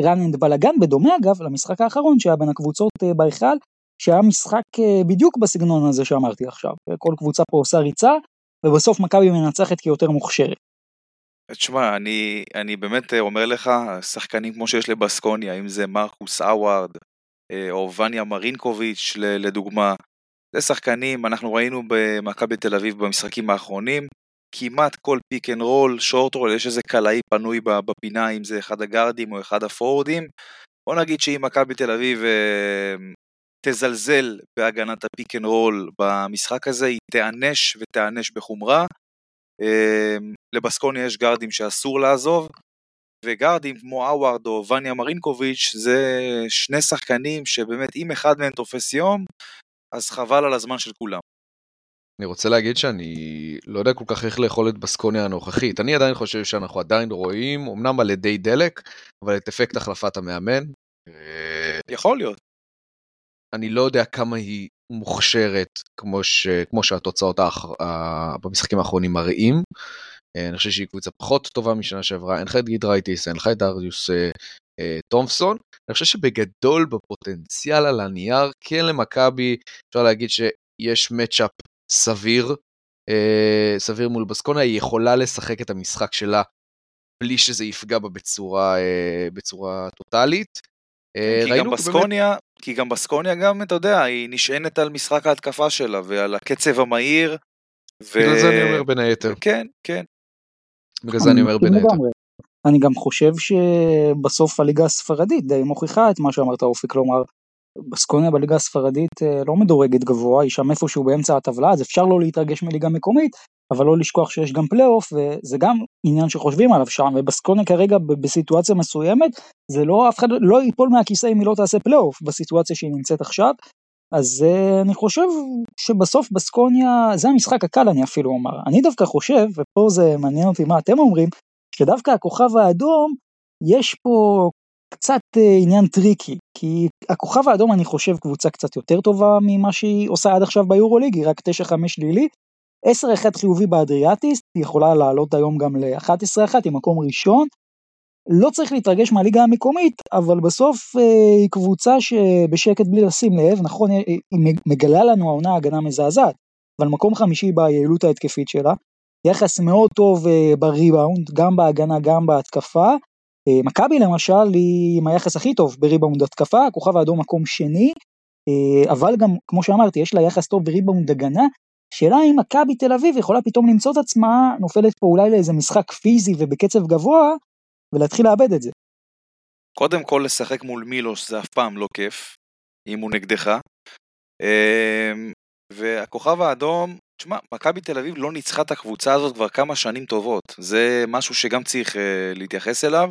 and gun, בדומה אגב למשחק האחרון שהיה בין הקבוצות בהיכל, שהיה משחק בדיוק בסגנון הזה שאמרתי עכשיו, כל קבוצה פה עושה ריצה, ובסוף מכבי מנצחת כי יותר מוכשרת. תשמע, אני, אני באמת אומר לך, שחקנים כמו שיש לבסקוניה, אם זה מרקוס האווארד, אה, או וניה מרינקוביץ' לדוגמה, זה שחקנים, אנחנו ראינו במכבי תל אביב במשחקים האחרונים, כמעט כל pick and roll, short roll, יש איזה קלעי פנוי בפינה, אם זה אחד הגארדים או אחד הפורוורדים. בוא נגיד שאם מכבי תל אביב אה, תזלזל בהגנת ה pick and roll במשחק הזה, היא תיענש ותיענש בחומרה. אמ, לבסקוניה יש גארדים שאסור לעזוב, וגארדים כמו אאוארד או וניה מרינקוביץ' זה שני שחקנים שבאמת אם אחד מהם תופס יום, אז חבל על הזמן של כולם. אני רוצה להגיד שאני לא יודע כל כך איך לאכול את בסקוניה הנוכחית. אני עדיין חושב שאנחנו עדיין רואים, אמנם על ידי דלק, אבל את אפקט החלפת המאמן. יכול להיות. אני לא יודע כמה היא מוכשרת כמו, ש, כמו שהתוצאות האח, במשחקים האחרונים מראים. אה, אני חושב שהיא קבוצה פחות טובה משנה שעברה, אין לך את גידרייטיס, אין לך את אה, אה, תומפסון. אני חושב שבגדול בפוטנציאל על הנייר, כן למכבי, אפשר להגיד שיש מצ'אפ סביר, אה, סביר מול בסקונה, היא יכולה לשחק את המשחק שלה בלי שזה יפגע בה בצורה, אה, בצורה טוטאלית. אה, כי גם בסקוניה, באמת... כי גם בסקוניה גם, אתה יודע, היא נשענת על משחק ההתקפה שלה ועל הקצב המהיר. ו... בגלל זה אני אומר בין היתר. כן, כן. בגלל זה אני אומר בין היתר. אני גם חושב שבסוף הליגה הספרדית די מוכיחה את מה שאמרת אופי, כלומר, בסקוניה בליגה הספרדית אה, לא מדורגת גבוה, היא שם איפשהו באמצע הטבלה, אז אפשר לא להתרגש מליגה מקומית, אבל לא לשכוח שיש גם פלייאוף וזה גם עניין שחושבים עליו שם ובסקוניה כרגע בסיטואציה מסוימת זה לא אף אחד לא ייפול מהכיסא אם היא לא תעשה פלייאוף בסיטואציה שהיא נמצאת עכשיו. אז אה, אני חושב שבסוף בסקוניה זה המשחק הקל אני אפילו אומר אני דווקא חושב ופה זה מעניין אותי מה אתם אומרים שדווקא הכוכב האדום יש פה קצת אה, עניין tricky כי הכוכב האדום אני חושב קבוצה קצת יותר טובה ממה שהיא עושה עד עכשיו ביורוליג היא רק 9-5 שלילי 10-1 חיובי באדריאטית, היא יכולה לעלות היום גם ל-11-1 עם מקום ראשון. לא צריך להתרגש מהליגה המקומית, אבל בסוף אה, היא קבוצה שבשקט בלי לשים לב, נכון, היא, היא מגלה לנו העונה הגנה מזעזעת, אבל מקום חמישי ביעילות ההתקפית שלה, יחס מאוד טוב אה, בריבאונד, גם בהגנה, גם בהתקפה. אה, מכבי למשל היא עם היחס הכי טוב בריבאונד התקפה, הכוכב האדום מקום שני, אה, אבל גם, כמו שאמרתי, יש לה יחס טוב בריבאונד הגנה, שאלה אם מכבי תל אביב יכולה פתאום למצוא את עצמה נופלת פה אולי לאיזה משחק פיזי ובקצב גבוה ולהתחיל לאבד את זה. קודם כל לשחק מול מילוש זה אף פעם לא כיף, אם הוא נגדך. אמ, והכוכב האדום, תשמע, מכבי תל אביב לא ניצחה את הקבוצה הזאת כבר כמה שנים טובות. זה משהו שגם צריך uh, להתייחס אליו,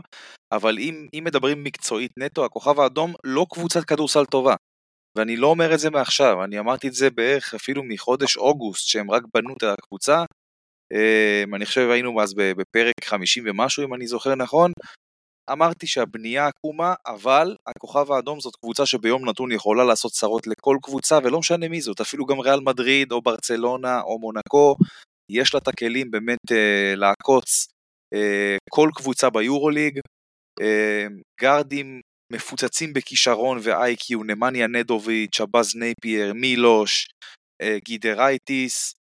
אבל אם, אם מדברים מקצועית נטו, הכוכב האדום לא קבוצת כדורסל טובה. ואני לא אומר את זה מעכשיו, אני אמרתי את זה בערך אפילו מחודש אוגוסט, שהם רק בנו את הקבוצה. אמ, אני חושב היינו אז בפרק 50 ומשהו, אם אני זוכר נכון. אמרתי שהבנייה עקומה, אבל הכוכב האדום זאת קבוצה שביום נתון יכולה לעשות צרות לכל קבוצה, ולא משנה מי זאת, אפילו גם ריאל מדריד, או ברצלונה, או מונקו, יש לה את הכלים באמת אה, לעקוץ אה, כל קבוצה ביורוליג. אה, גארדים מפוצצים בכישרון ו IQ, נמניה נדוביץ', שבאז נאפייר, מילוש, אה, גיידרייטיס,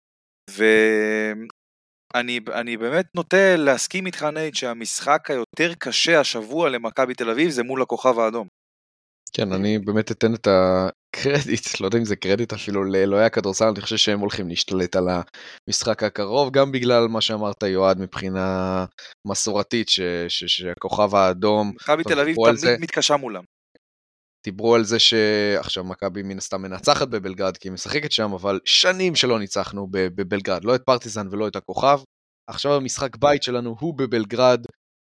ואני באמת נוטה להסכים איתך נייט שהמשחק היותר קשה השבוע למכבי תל אביב זה מול הכוכב האדום. כן, אני באמת אתן את הקרדיט, לא יודע אם זה קרדיט אפילו לאלוהי הכדורסל, אני חושב שהם הולכים להשתלט על המשחק הקרוב, גם בגלל מה שאמרת יועד מבחינה מסורתית, ש, ש, שהכוכב האדום... מכבי תל אביב תמיד זה, מתקשה מולם. דיברו על זה שעכשיו מכבי מן הסתם מנצחת בבלגרד כי היא משחקת שם, אבל שנים שלא ניצחנו בבלגרד, לא את פרטיזן ולא את הכוכב. עכשיו המשחק בית שלנו הוא בבלגרד,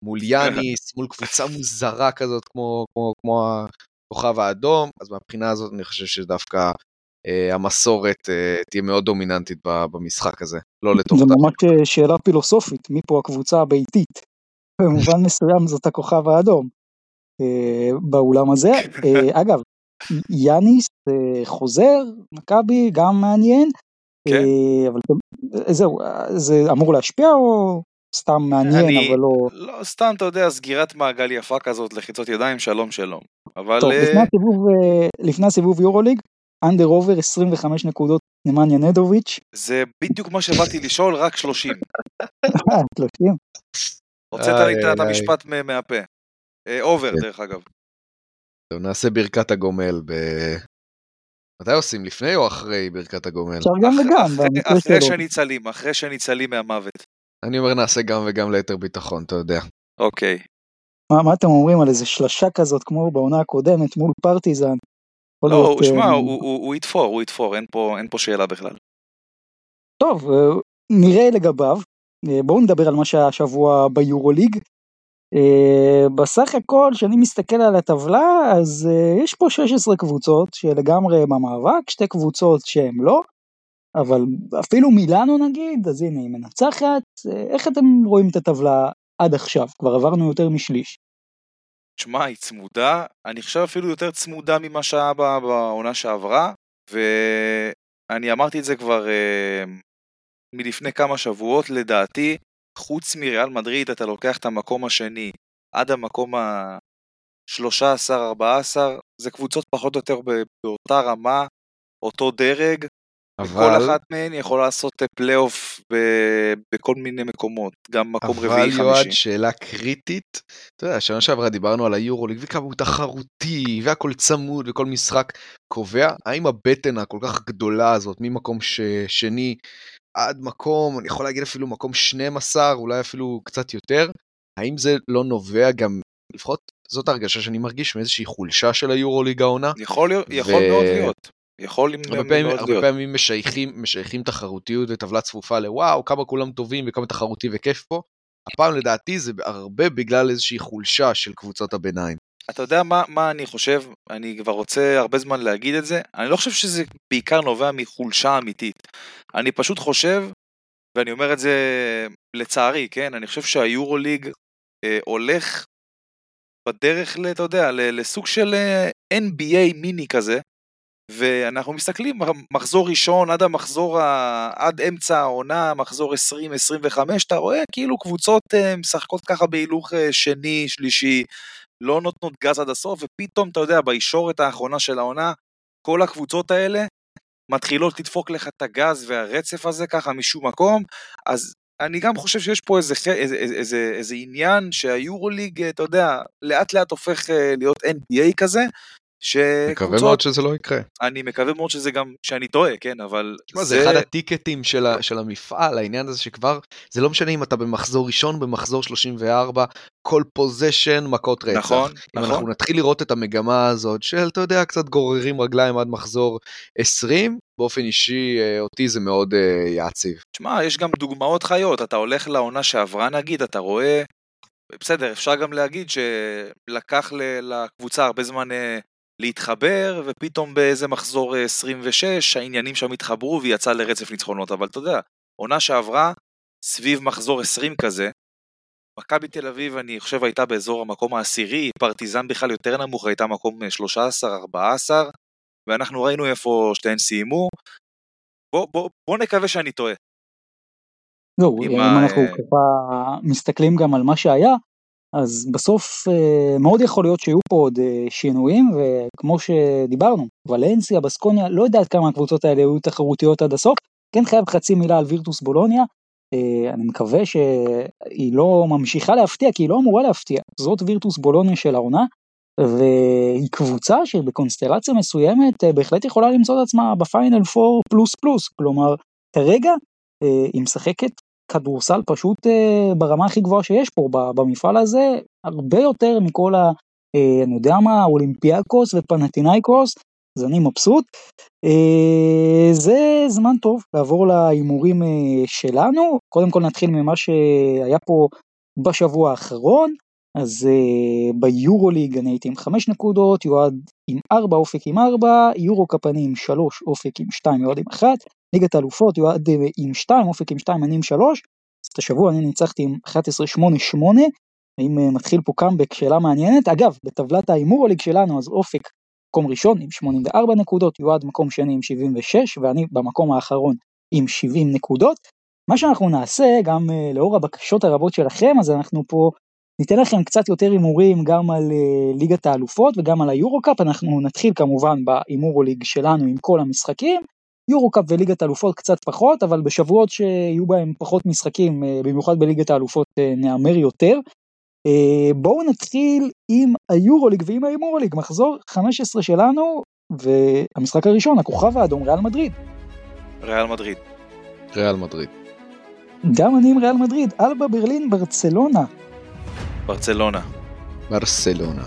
מול יאניס, מול קבוצה מוזרה כזאת כמו, כמו, כמו הכוכב האדום, אז מהבחינה הזאת אני חושב שדווקא אה, המסורת אה, תהיה מאוד דומיננטית במשחק הזה, לא לתוך... זה ממש אה, שאלה פילוסופית, מי פה הקבוצה הביתית? במובן מסוים זאת הכוכב האדום באולם הזה. אה, אגב, יאניס אה, חוזר, מכבי גם מעניין, כן. אה, אבל זהו, זה אמור להשפיע או סתם מעניין, אני, אבל לא... לא, סתם, אתה יודע, סגירת מעגל יפה כזאת, לחיצות ידיים, שלום שלום. אבל... טוב, לפני, הסיבוב, לפני הסיבוב יורוליג, אנדר עובר 25 נקודות נמניה נדוביץ'. זה בדיוק מה שבאתי לשאול, רק 30. 30? הוצאת לי את המשפט מהפה. over, כן. דרך אגב. טוב, נעשה ברכת הגומל ב... מתי עושים? לפני או אחרי ברכת הגומל? אפשר גם וגם. אחרי שניצלים, אחרי שניצלים מהמוות. אני אומר נעשה גם וגם ליתר ביטחון, אתה יודע. אוקיי. מה, מה אתם אומרים על איזה שלשה כזאת כמו בעונה הקודמת מול פרטיזן? לא, שמע, אה, הוא, יתפור, הוא יתפור, אין פה, אין פה שאלה בכלל. טוב, אה, נראה לגביו. אה, בואו נדבר על מה שהיה השבוע ביורוליג. בסך הכל, כשאני מסתכל על הטבלה, אז יש פה 16 קבוצות שלגמרי במאבק, שתי קבוצות שהן לא, אבל אפילו מילאנו נגיד, אז הנה היא מנצחת, איך אתם רואים את הטבלה עד עכשיו? כבר עברנו יותר משליש. תשמע, היא צמודה, אני חושב אפילו יותר צמודה ממה שהיה בעונה שעברה, ואני אמרתי את זה כבר אה, מלפני כמה שבועות, לדעתי, חוץ מריאל מדריד אתה לוקח את המקום השני עד המקום ה-13-14, זה קבוצות פחות או יותר באותה רמה, אותו דרג, אבל... כל אחת מהן יכולה לעשות פלייאוף ב... בכל מיני מקומות, גם מקום רביעי חמישי. אבל יועד, שאלה קריטית, אתה יודע, שנה שעברה דיברנו על היורוליג וכמה הוא תחרותי והכל צמוד וכל משחק קובע, האם הבטן הכל כך גדולה הזאת ממקום ש... שני עד מקום, אני יכול להגיד אפילו מקום 12, אולי אפילו קצת יותר, האם זה לא נובע גם, לפחות זאת הרגשה שאני מרגיש מאיזושהי חולשה של היורוליג העונה? יכול, יכול ו... מאוד להיות. יכול הרבה פעמים, הרבה להיות. פעמים משייכים, משייכים תחרותיות וטבלה צפופה לוואו, כמה כולם טובים וכמה תחרותי וכיף פה. הפעם לדעתי זה הרבה בגלל איזושהי חולשה של קבוצות הביניים. אתה יודע מה, מה אני חושב? אני כבר רוצה הרבה זמן להגיד את זה. אני לא חושב שזה בעיקר נובע מחולשה אמיתית. אני פשוט חושב, ואני אומר את זה לצערי, כן? אני חושב שהיורוליג אה, הולך בדרך, אתה יודע, לסוג של אה, NBA מיני כזה, ואנחנו מסתכלים, מחזור ראשון עד המחזור, ה... עד אמצע העונה, מחזור 20-25, אתה רואה כאילו קבוצות אה, משחקות ככה בהילוך אה, שני, שלישי, לא נותנות גז עד הסוף, ופתאום, אתה יודע, בישורת האחרונה של העונה, כל הקבוצות האלה מתחילות לדפוק לך את הגז והרצף הזה ככה משום מקום, אז אני גם חושב שיש פה איזה, איזה, איזה, איזה, איזה עניין שהיורוליג, אתה יודע, לאט לאט הופך אה, להיות NBA כזה, שקבוצות... מקווה מאוד שזה לא יקרה. אני מקווה מאוד שזה גם, שאני טועה, כן, אבל... תשמע, זה... זה אחד הטיקטים של, ה, של המפעל, העניין הזה שכבר, זה לא משנה אם אתה במחזור ראשון, במחזור 34, כל פוזיישן, מכות רצח. נכון, אם נכון. אם אנחנו נתחיל לראות את המגמה הזאת של, אתה יודע, קצת גוררים רגליים עד מחזור 20, באופן אישי, אה, אותי זה מאוד uh, יעציב. תשמע, יש גם דוגמאות חיות, אתה הולך לעונה שעברה נגיד, אתה רואה... בסדר, אפשר גם להגיד שלקח לקבוצה הרבה זמן אה, להתחבר, ופתאום באיזה מחזור 26 אה, העניינים שם התחברו והיא יצאה לרצף ניצחונות, אבל אתה יודע, עונה שעברה, סביב מחזור 20 כזה, מכבי תל אביב, אני חושב, הייתה באזור המקום העשירי, פרטיזן בכלל יותר נמוך, הייתה מקום 13-14, ואנחנו ראינו איפה שתיהן סיימו. בוא, בוא, בוא נקווה שאני טועה. לא, אם ה... אנחנו ככה מסתכלים גם על מה שהיה, אז בסוף אה, מאוד יכול להיות שיהיו פה עוד אה, שינויים, וכמו שדיברנו, ולנסיה, בסקוניה, לא יודעת כמה הקבוצות האלה היו תחרותיות עד הסוף, כן חייב חצי מילה על וירטוס בולוניה, אה, אני מקווה שהיא לא ממשיכה להפתיע, כי היא לא אמורה להפתיע, זאת וירטוס בולוניה של העונה, והיא קבוצה שבקונסטלציה מסוימת בהחלט יכולה למצוא את עצמה בפיינל 4 פלוס פלוס, כלומר, כרגע היא משחקת כדורסל פשוט אה, ברמה הכי גבוהה שיש פה במפעל הזה, הרבה יותר מכל ה... אה, אני יודע מה, אולימפיאקוס ופנטינאיקוס, אז אני מבסוט. אה, זה זמן טוב לעבור להימורים שלנו, קודם כל נתחיל ממה שהיה פה בשבוע האחרון, אז uh, ביורוליג אני הייתי עם 5 נקודות, יועד עם 4, אופק עם 4, יורו קפני עם 3, אופק עם 2, יועד עם 1, ליגת האלופות יועד עם 2, אופק עם 2, אני עם 3, אז את השבוע אני ניצחתי עם 11-8-8, האם uh, מתחיל פה קאמבק, שאלה מעניינת, אגב, בטבלת ההימורוליג שלנו אז אופק מקום ראשון עם 84 נקודות, יועד מקום שני עם 76, ואני במקום האחרון עם 70 נקודות. מה שאנחנו נעשה, גם לאור הבקשות הרבות שלכם, אז אנחנו פה ניתן לכם קצת יותר הימורים גם על uh, ליגת האלופות וגם על היורו-קאפ, אנחנו נתחיל כמובן בהימורו-ליג שלנו עם כל המשחקים, יורו-קאפ וליגת האלופות קצת פחות, אבל בשבועות שיהיו בהם פחות משחקים, uh, במיוחד בליגת האלופות uh, נהמר יותר. Uh, בואו נתחיל עם היורו-ליג ועם ההימורו-ליג, מחזור 15 שלנו, והמשחק הראשון, הכוכב האדום, ריאל מדריד. ריאל מדריד. ריאל מדריד. גם אני עם ריאל מדריד, אלבה ברלין, ברצלונה. ברצלונה. ברסלונה.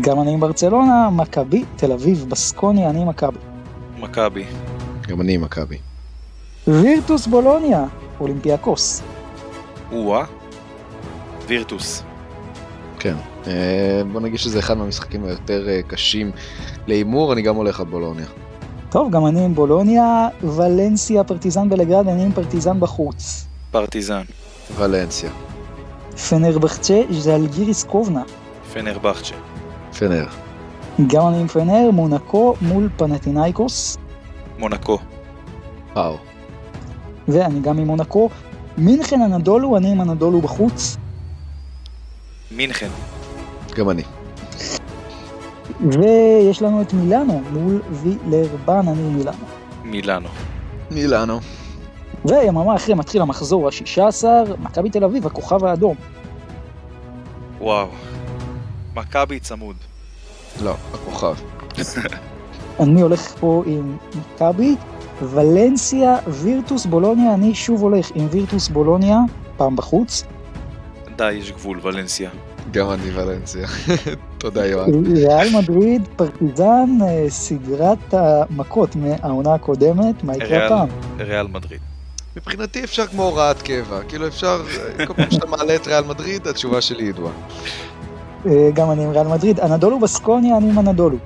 גם אני עם ברצלונה, מכבי, תל אביב, בסקוני, אני עם מכבי. מכבי. גם אני עם מכבי. וירטוס בולוניה, אולימפיאקוס. או-אה. וירטוס. כן. אה, בוא נגיד שזה אחד מהמשחקים היותר אה, קשים להימור, אני גם הולך על בולוניה. טוב, גם אני עם בולוניה, ולנסיה, פרטיזן בלגרד, אני עם פרטיזן בחוץ. פרטיזן. ולנסיה. פנרבחצ'ה, ז'לגיריס קובנה. פנרבחצ'ה. פנר. גם אני עם פנר, מונקו מול פנאתינייקוס. מונקו. פאו. ואני גם עם מונקו. מינכן אנדולו, אני עם אנדולו בחוץ. מינכן. גם אני. ויש לנו את מילאנו מול וילרבן, אני עם מילאנו. מילאנו. מילאנו. ויממה אחרי מתחיל המחזור ה-16, מכבי תל אביב, הכוכב האדום. וואו. מכבי צמוד. לא, הכוכב. אני הולך פה עם מכבי, ולנסיה, וירטוס בולוניה, אני שוב הולך עם וירטוס בולוניה, פעם בחוץ. די, יש גבול, ולנסיה. גם אני ולנסיה. תודה יואב. ריאל מדריד, פרטיזן, אה, סדרת המכות מהעונה הקודמת, מה יקרה הפעם? ריאל מדריד. מבחינתי אפשר כמו הוראת קבע, כאילו אפשר, כל פעם שאתה מעלה את ריאל מדריד, התשובה שלי ידועה. אה, גם אני עם ריאל מדריד, אנדולו בסקוניה, אני עם אנדולו.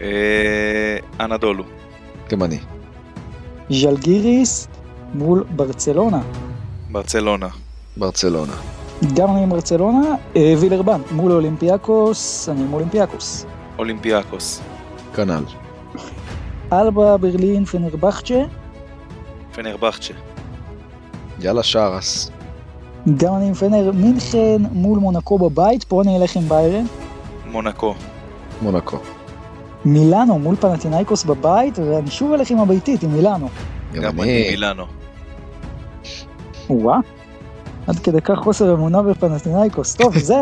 אה, אנדולו. גם אני. ז'לגיריס מול ברצלונה. ברצלונה. ברצלונה. גם אני עם ברצלונה, אה, וילרבן מול אולימפיאקוס, אני עם אולימפיאקוס. אולימפיאקוס. כנ"ל. אלבה, ברלין, פנרבחצ'ה. פנרבחצ'ה. יאללה שאראס. גם אני עם פנר, מינכן מול מונקו בבית, פה אני אלך עם ביירן. מונקו. מונקו. מילאנו מול פנאתינייקוס בבית, ואני שוב אלך עם הביתית, עם מילאנו. גם אני מילאנו. וואה, עד כדי כך חוסר אמונה בפנאתינייקוס. טוב, זה,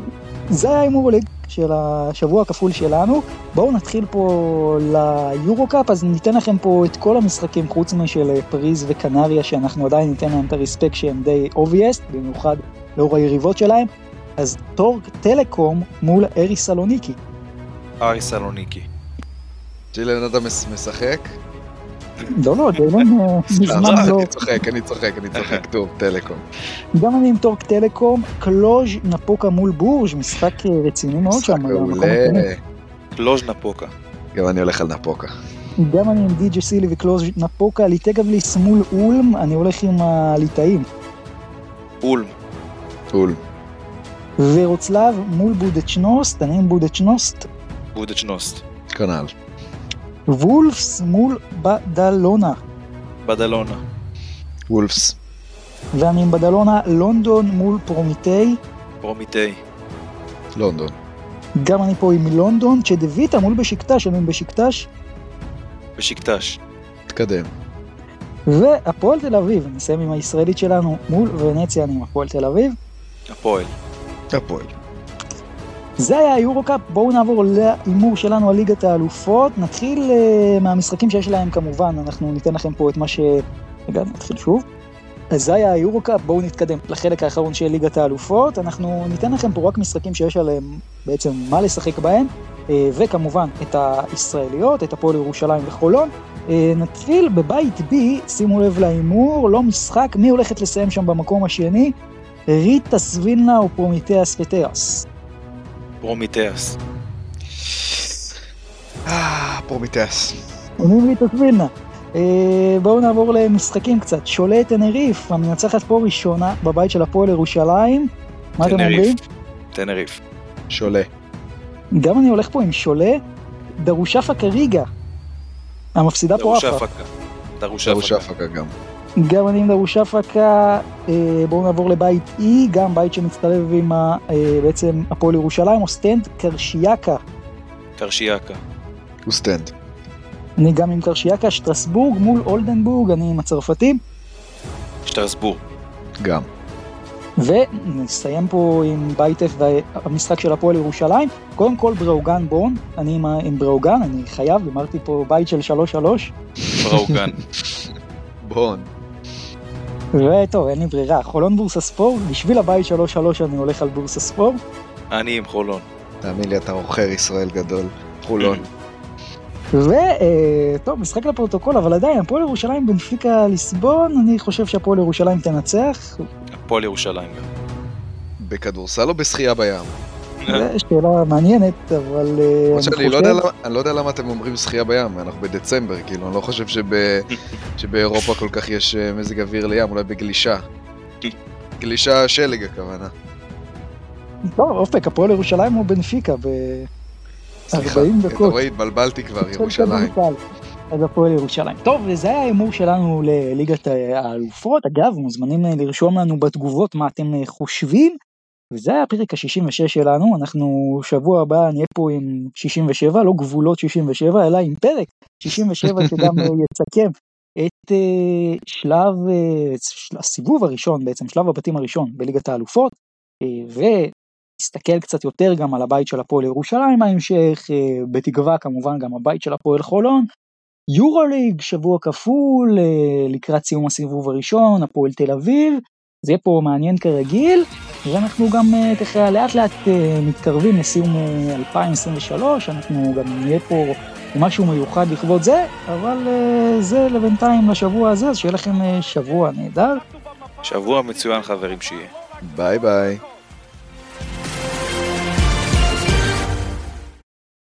זה ההימור ליג של השבוע הכפול שלנו. בואו נתחיל פה ליורו-קאפ, אז ניתן לכם פה את כל המשחקים חוץ משל פריז וקנריה, שאנחנו עדיין ניתן להם את ה respect שהם די obvious, במיוחד לאור היריבות שלהם. אז טורק טלקום מול אריס סלוניקי. אריס סלוניקי. ג'ילן אדם משחק? לא, לא, ג'ילן מזמן לא. אני צוחק, אני צוחק, אני צוחק, טוב, טלקום. גם אני עם טורק טלקום, קלוז' נאפוקה מול בורג', משחק רציני מאוד שם. משחק מעולה. קלוז' נאפוקה. גם אני הולך על נאפוקה. גם אני עם די.ג'י סילי וקלוז' נאפוקה, ליטקבליס מול אולם, אני הולך עם הליטאים. אולם. אול. ורוצלב מול בודצ'נוסט, אני עם בודצ'נוסט. בודצ'נוסט. כנ"ל. וולפס מול בדלונה. בדלונה. וולפס. ואני עם בדלונה לונדון מול פרומיטי. פרומיטי. לונדון. גם אני פה עם לונדון, צ'דוויטה מול בשיקטש, אני עם בשיקטש. בשיקטש. תקדם. והפועל תל אביב, נסיים עם הישראלית שלנו מול ונציה, אני עם הפועל תל אביב. הפועל. הפועל. זה היה היורו-קאפ, בואו נעבור להימור שלנו על ליגת האלופות. נתחיל uh, מהמשחקים שיש להם כמובן, אנחנו ניתן לכם פה את מה ש... רגע, נתחיל שוב. אז זה היה היורו-קאפ, בואו נתקדם לחלק האחרון של ליגת האלופות. אנחנו ניתן לכם פה רק משחקים שיש עליהם בעצם מה לשחק בהם, אה, וכמובן את הישראליות, את הפועל ירושלים וחולון. אה, נתחיל בבית B, שימו לב להימור, לא משחק, מי הולכת לסיים שם במקום השני? ריטאס וילנה או פרומיטאס פטאס? פרומיטאס. אה, פרומיטאס. אומרים ריטאס וילנה. אה, בואו נעבור למשחקים קצת. שולה תנריף, המנצחת פה ראשונה בבית של הפועל ירושלים. מה אתם אומרים? תנריף. שולה. גם אני הולך פה עם שולה. דרושפקה ריגה. המפסידה פה עפה. דרושפקה גם. גם אני עם דרושפקה, אה, בואו נעבור לבית E, גם בית שמצטרף עם ה, אה, בעצם הפועל ירושלים, אוסטנד קרשיאקה. קרשיאקה. אוסטנד. אני גם עם קרשיאקה, שטרסבורג מול אולדנבורג, אני עם הצרפתים. שטרסבורג. גם. ונסיים פה עם בית F והמשחק של הפועל ירושלים. קודם כל בראוגן בון, אני עם, עם בראוגן, אני חייב, אמרתי פה בית של 3-3. בראוגן. בון. וטוב, אין לי ברירה, חולון בורסה ספורט, בשביל הבית 3-3 אני הולך על בורסה ספורט. אני עם חולון. תאמין לי, אתה עוכר ישראל גדול. חולון. וטוב, משחק לפרוטוקול, אבל עדיין, הפועל ירושלים בנפיקה ליסבון, אני חושב שהפועל ירושלים תנצח. הפועל ירושלים גם. בכדורסל או בשחייה בים? זו שאלה מעניינת, אבל אה, אני לא יודע למה- אני לא יודע למה אתם אומרים שחייה בים, אנחנו בדצמבר, כאילו, אני לא חושב שב- שבאירופה כל כך יש אה, מזג אוויר לים, אולי בגלישה. גלישה שלג הכוונה. טוב, אופק, הפועל ירושלים הוא בנפיקה ב... סליחה, 40 אתה דקות. רואה, התבלבלתי כבר, ירושלים. אז הפועל ירושלים. טוב, וזה היה ההימור שלנו לליגת האלופות. אגב, מוזמנים אה, לרשום לנו בתגובות מה אתם אה, חושבים. וזה היה הפרק ה-66 שלנו, אנחנו שבוע הבא נהיה פה עם 67, לא גבולות 67, אלא עם פרק 67 שגם יסכם את אה, שלב, אה, של- הסיבוב הראשון בעצם, שלב הבתים הראשון בליגת האלופות, אה, ונסתכל קצת יותר גם על הבית של הפועל ירושלים ההמשך, אה, בתקווה כמובן גם הבית של הפועל חולון. יורוליג, שבוע כפול, לקראת סיום הסיבוב הראשון, הפועל תל אביב, זה יהיה פה מעניין כרגיל, ואנחנו גם אה, ככה לאט לאט אה, מתקרבים לסיום אה, 2023, אנחנו גם נהיה פה משהו מיוחד לכבוד זה, אבל אה, זה לבינתיים לשבוע הזה, אז שיהיה לכם אה, שבוע נהדר. שבוע מצוין חברים שיהיה. ביי ביי.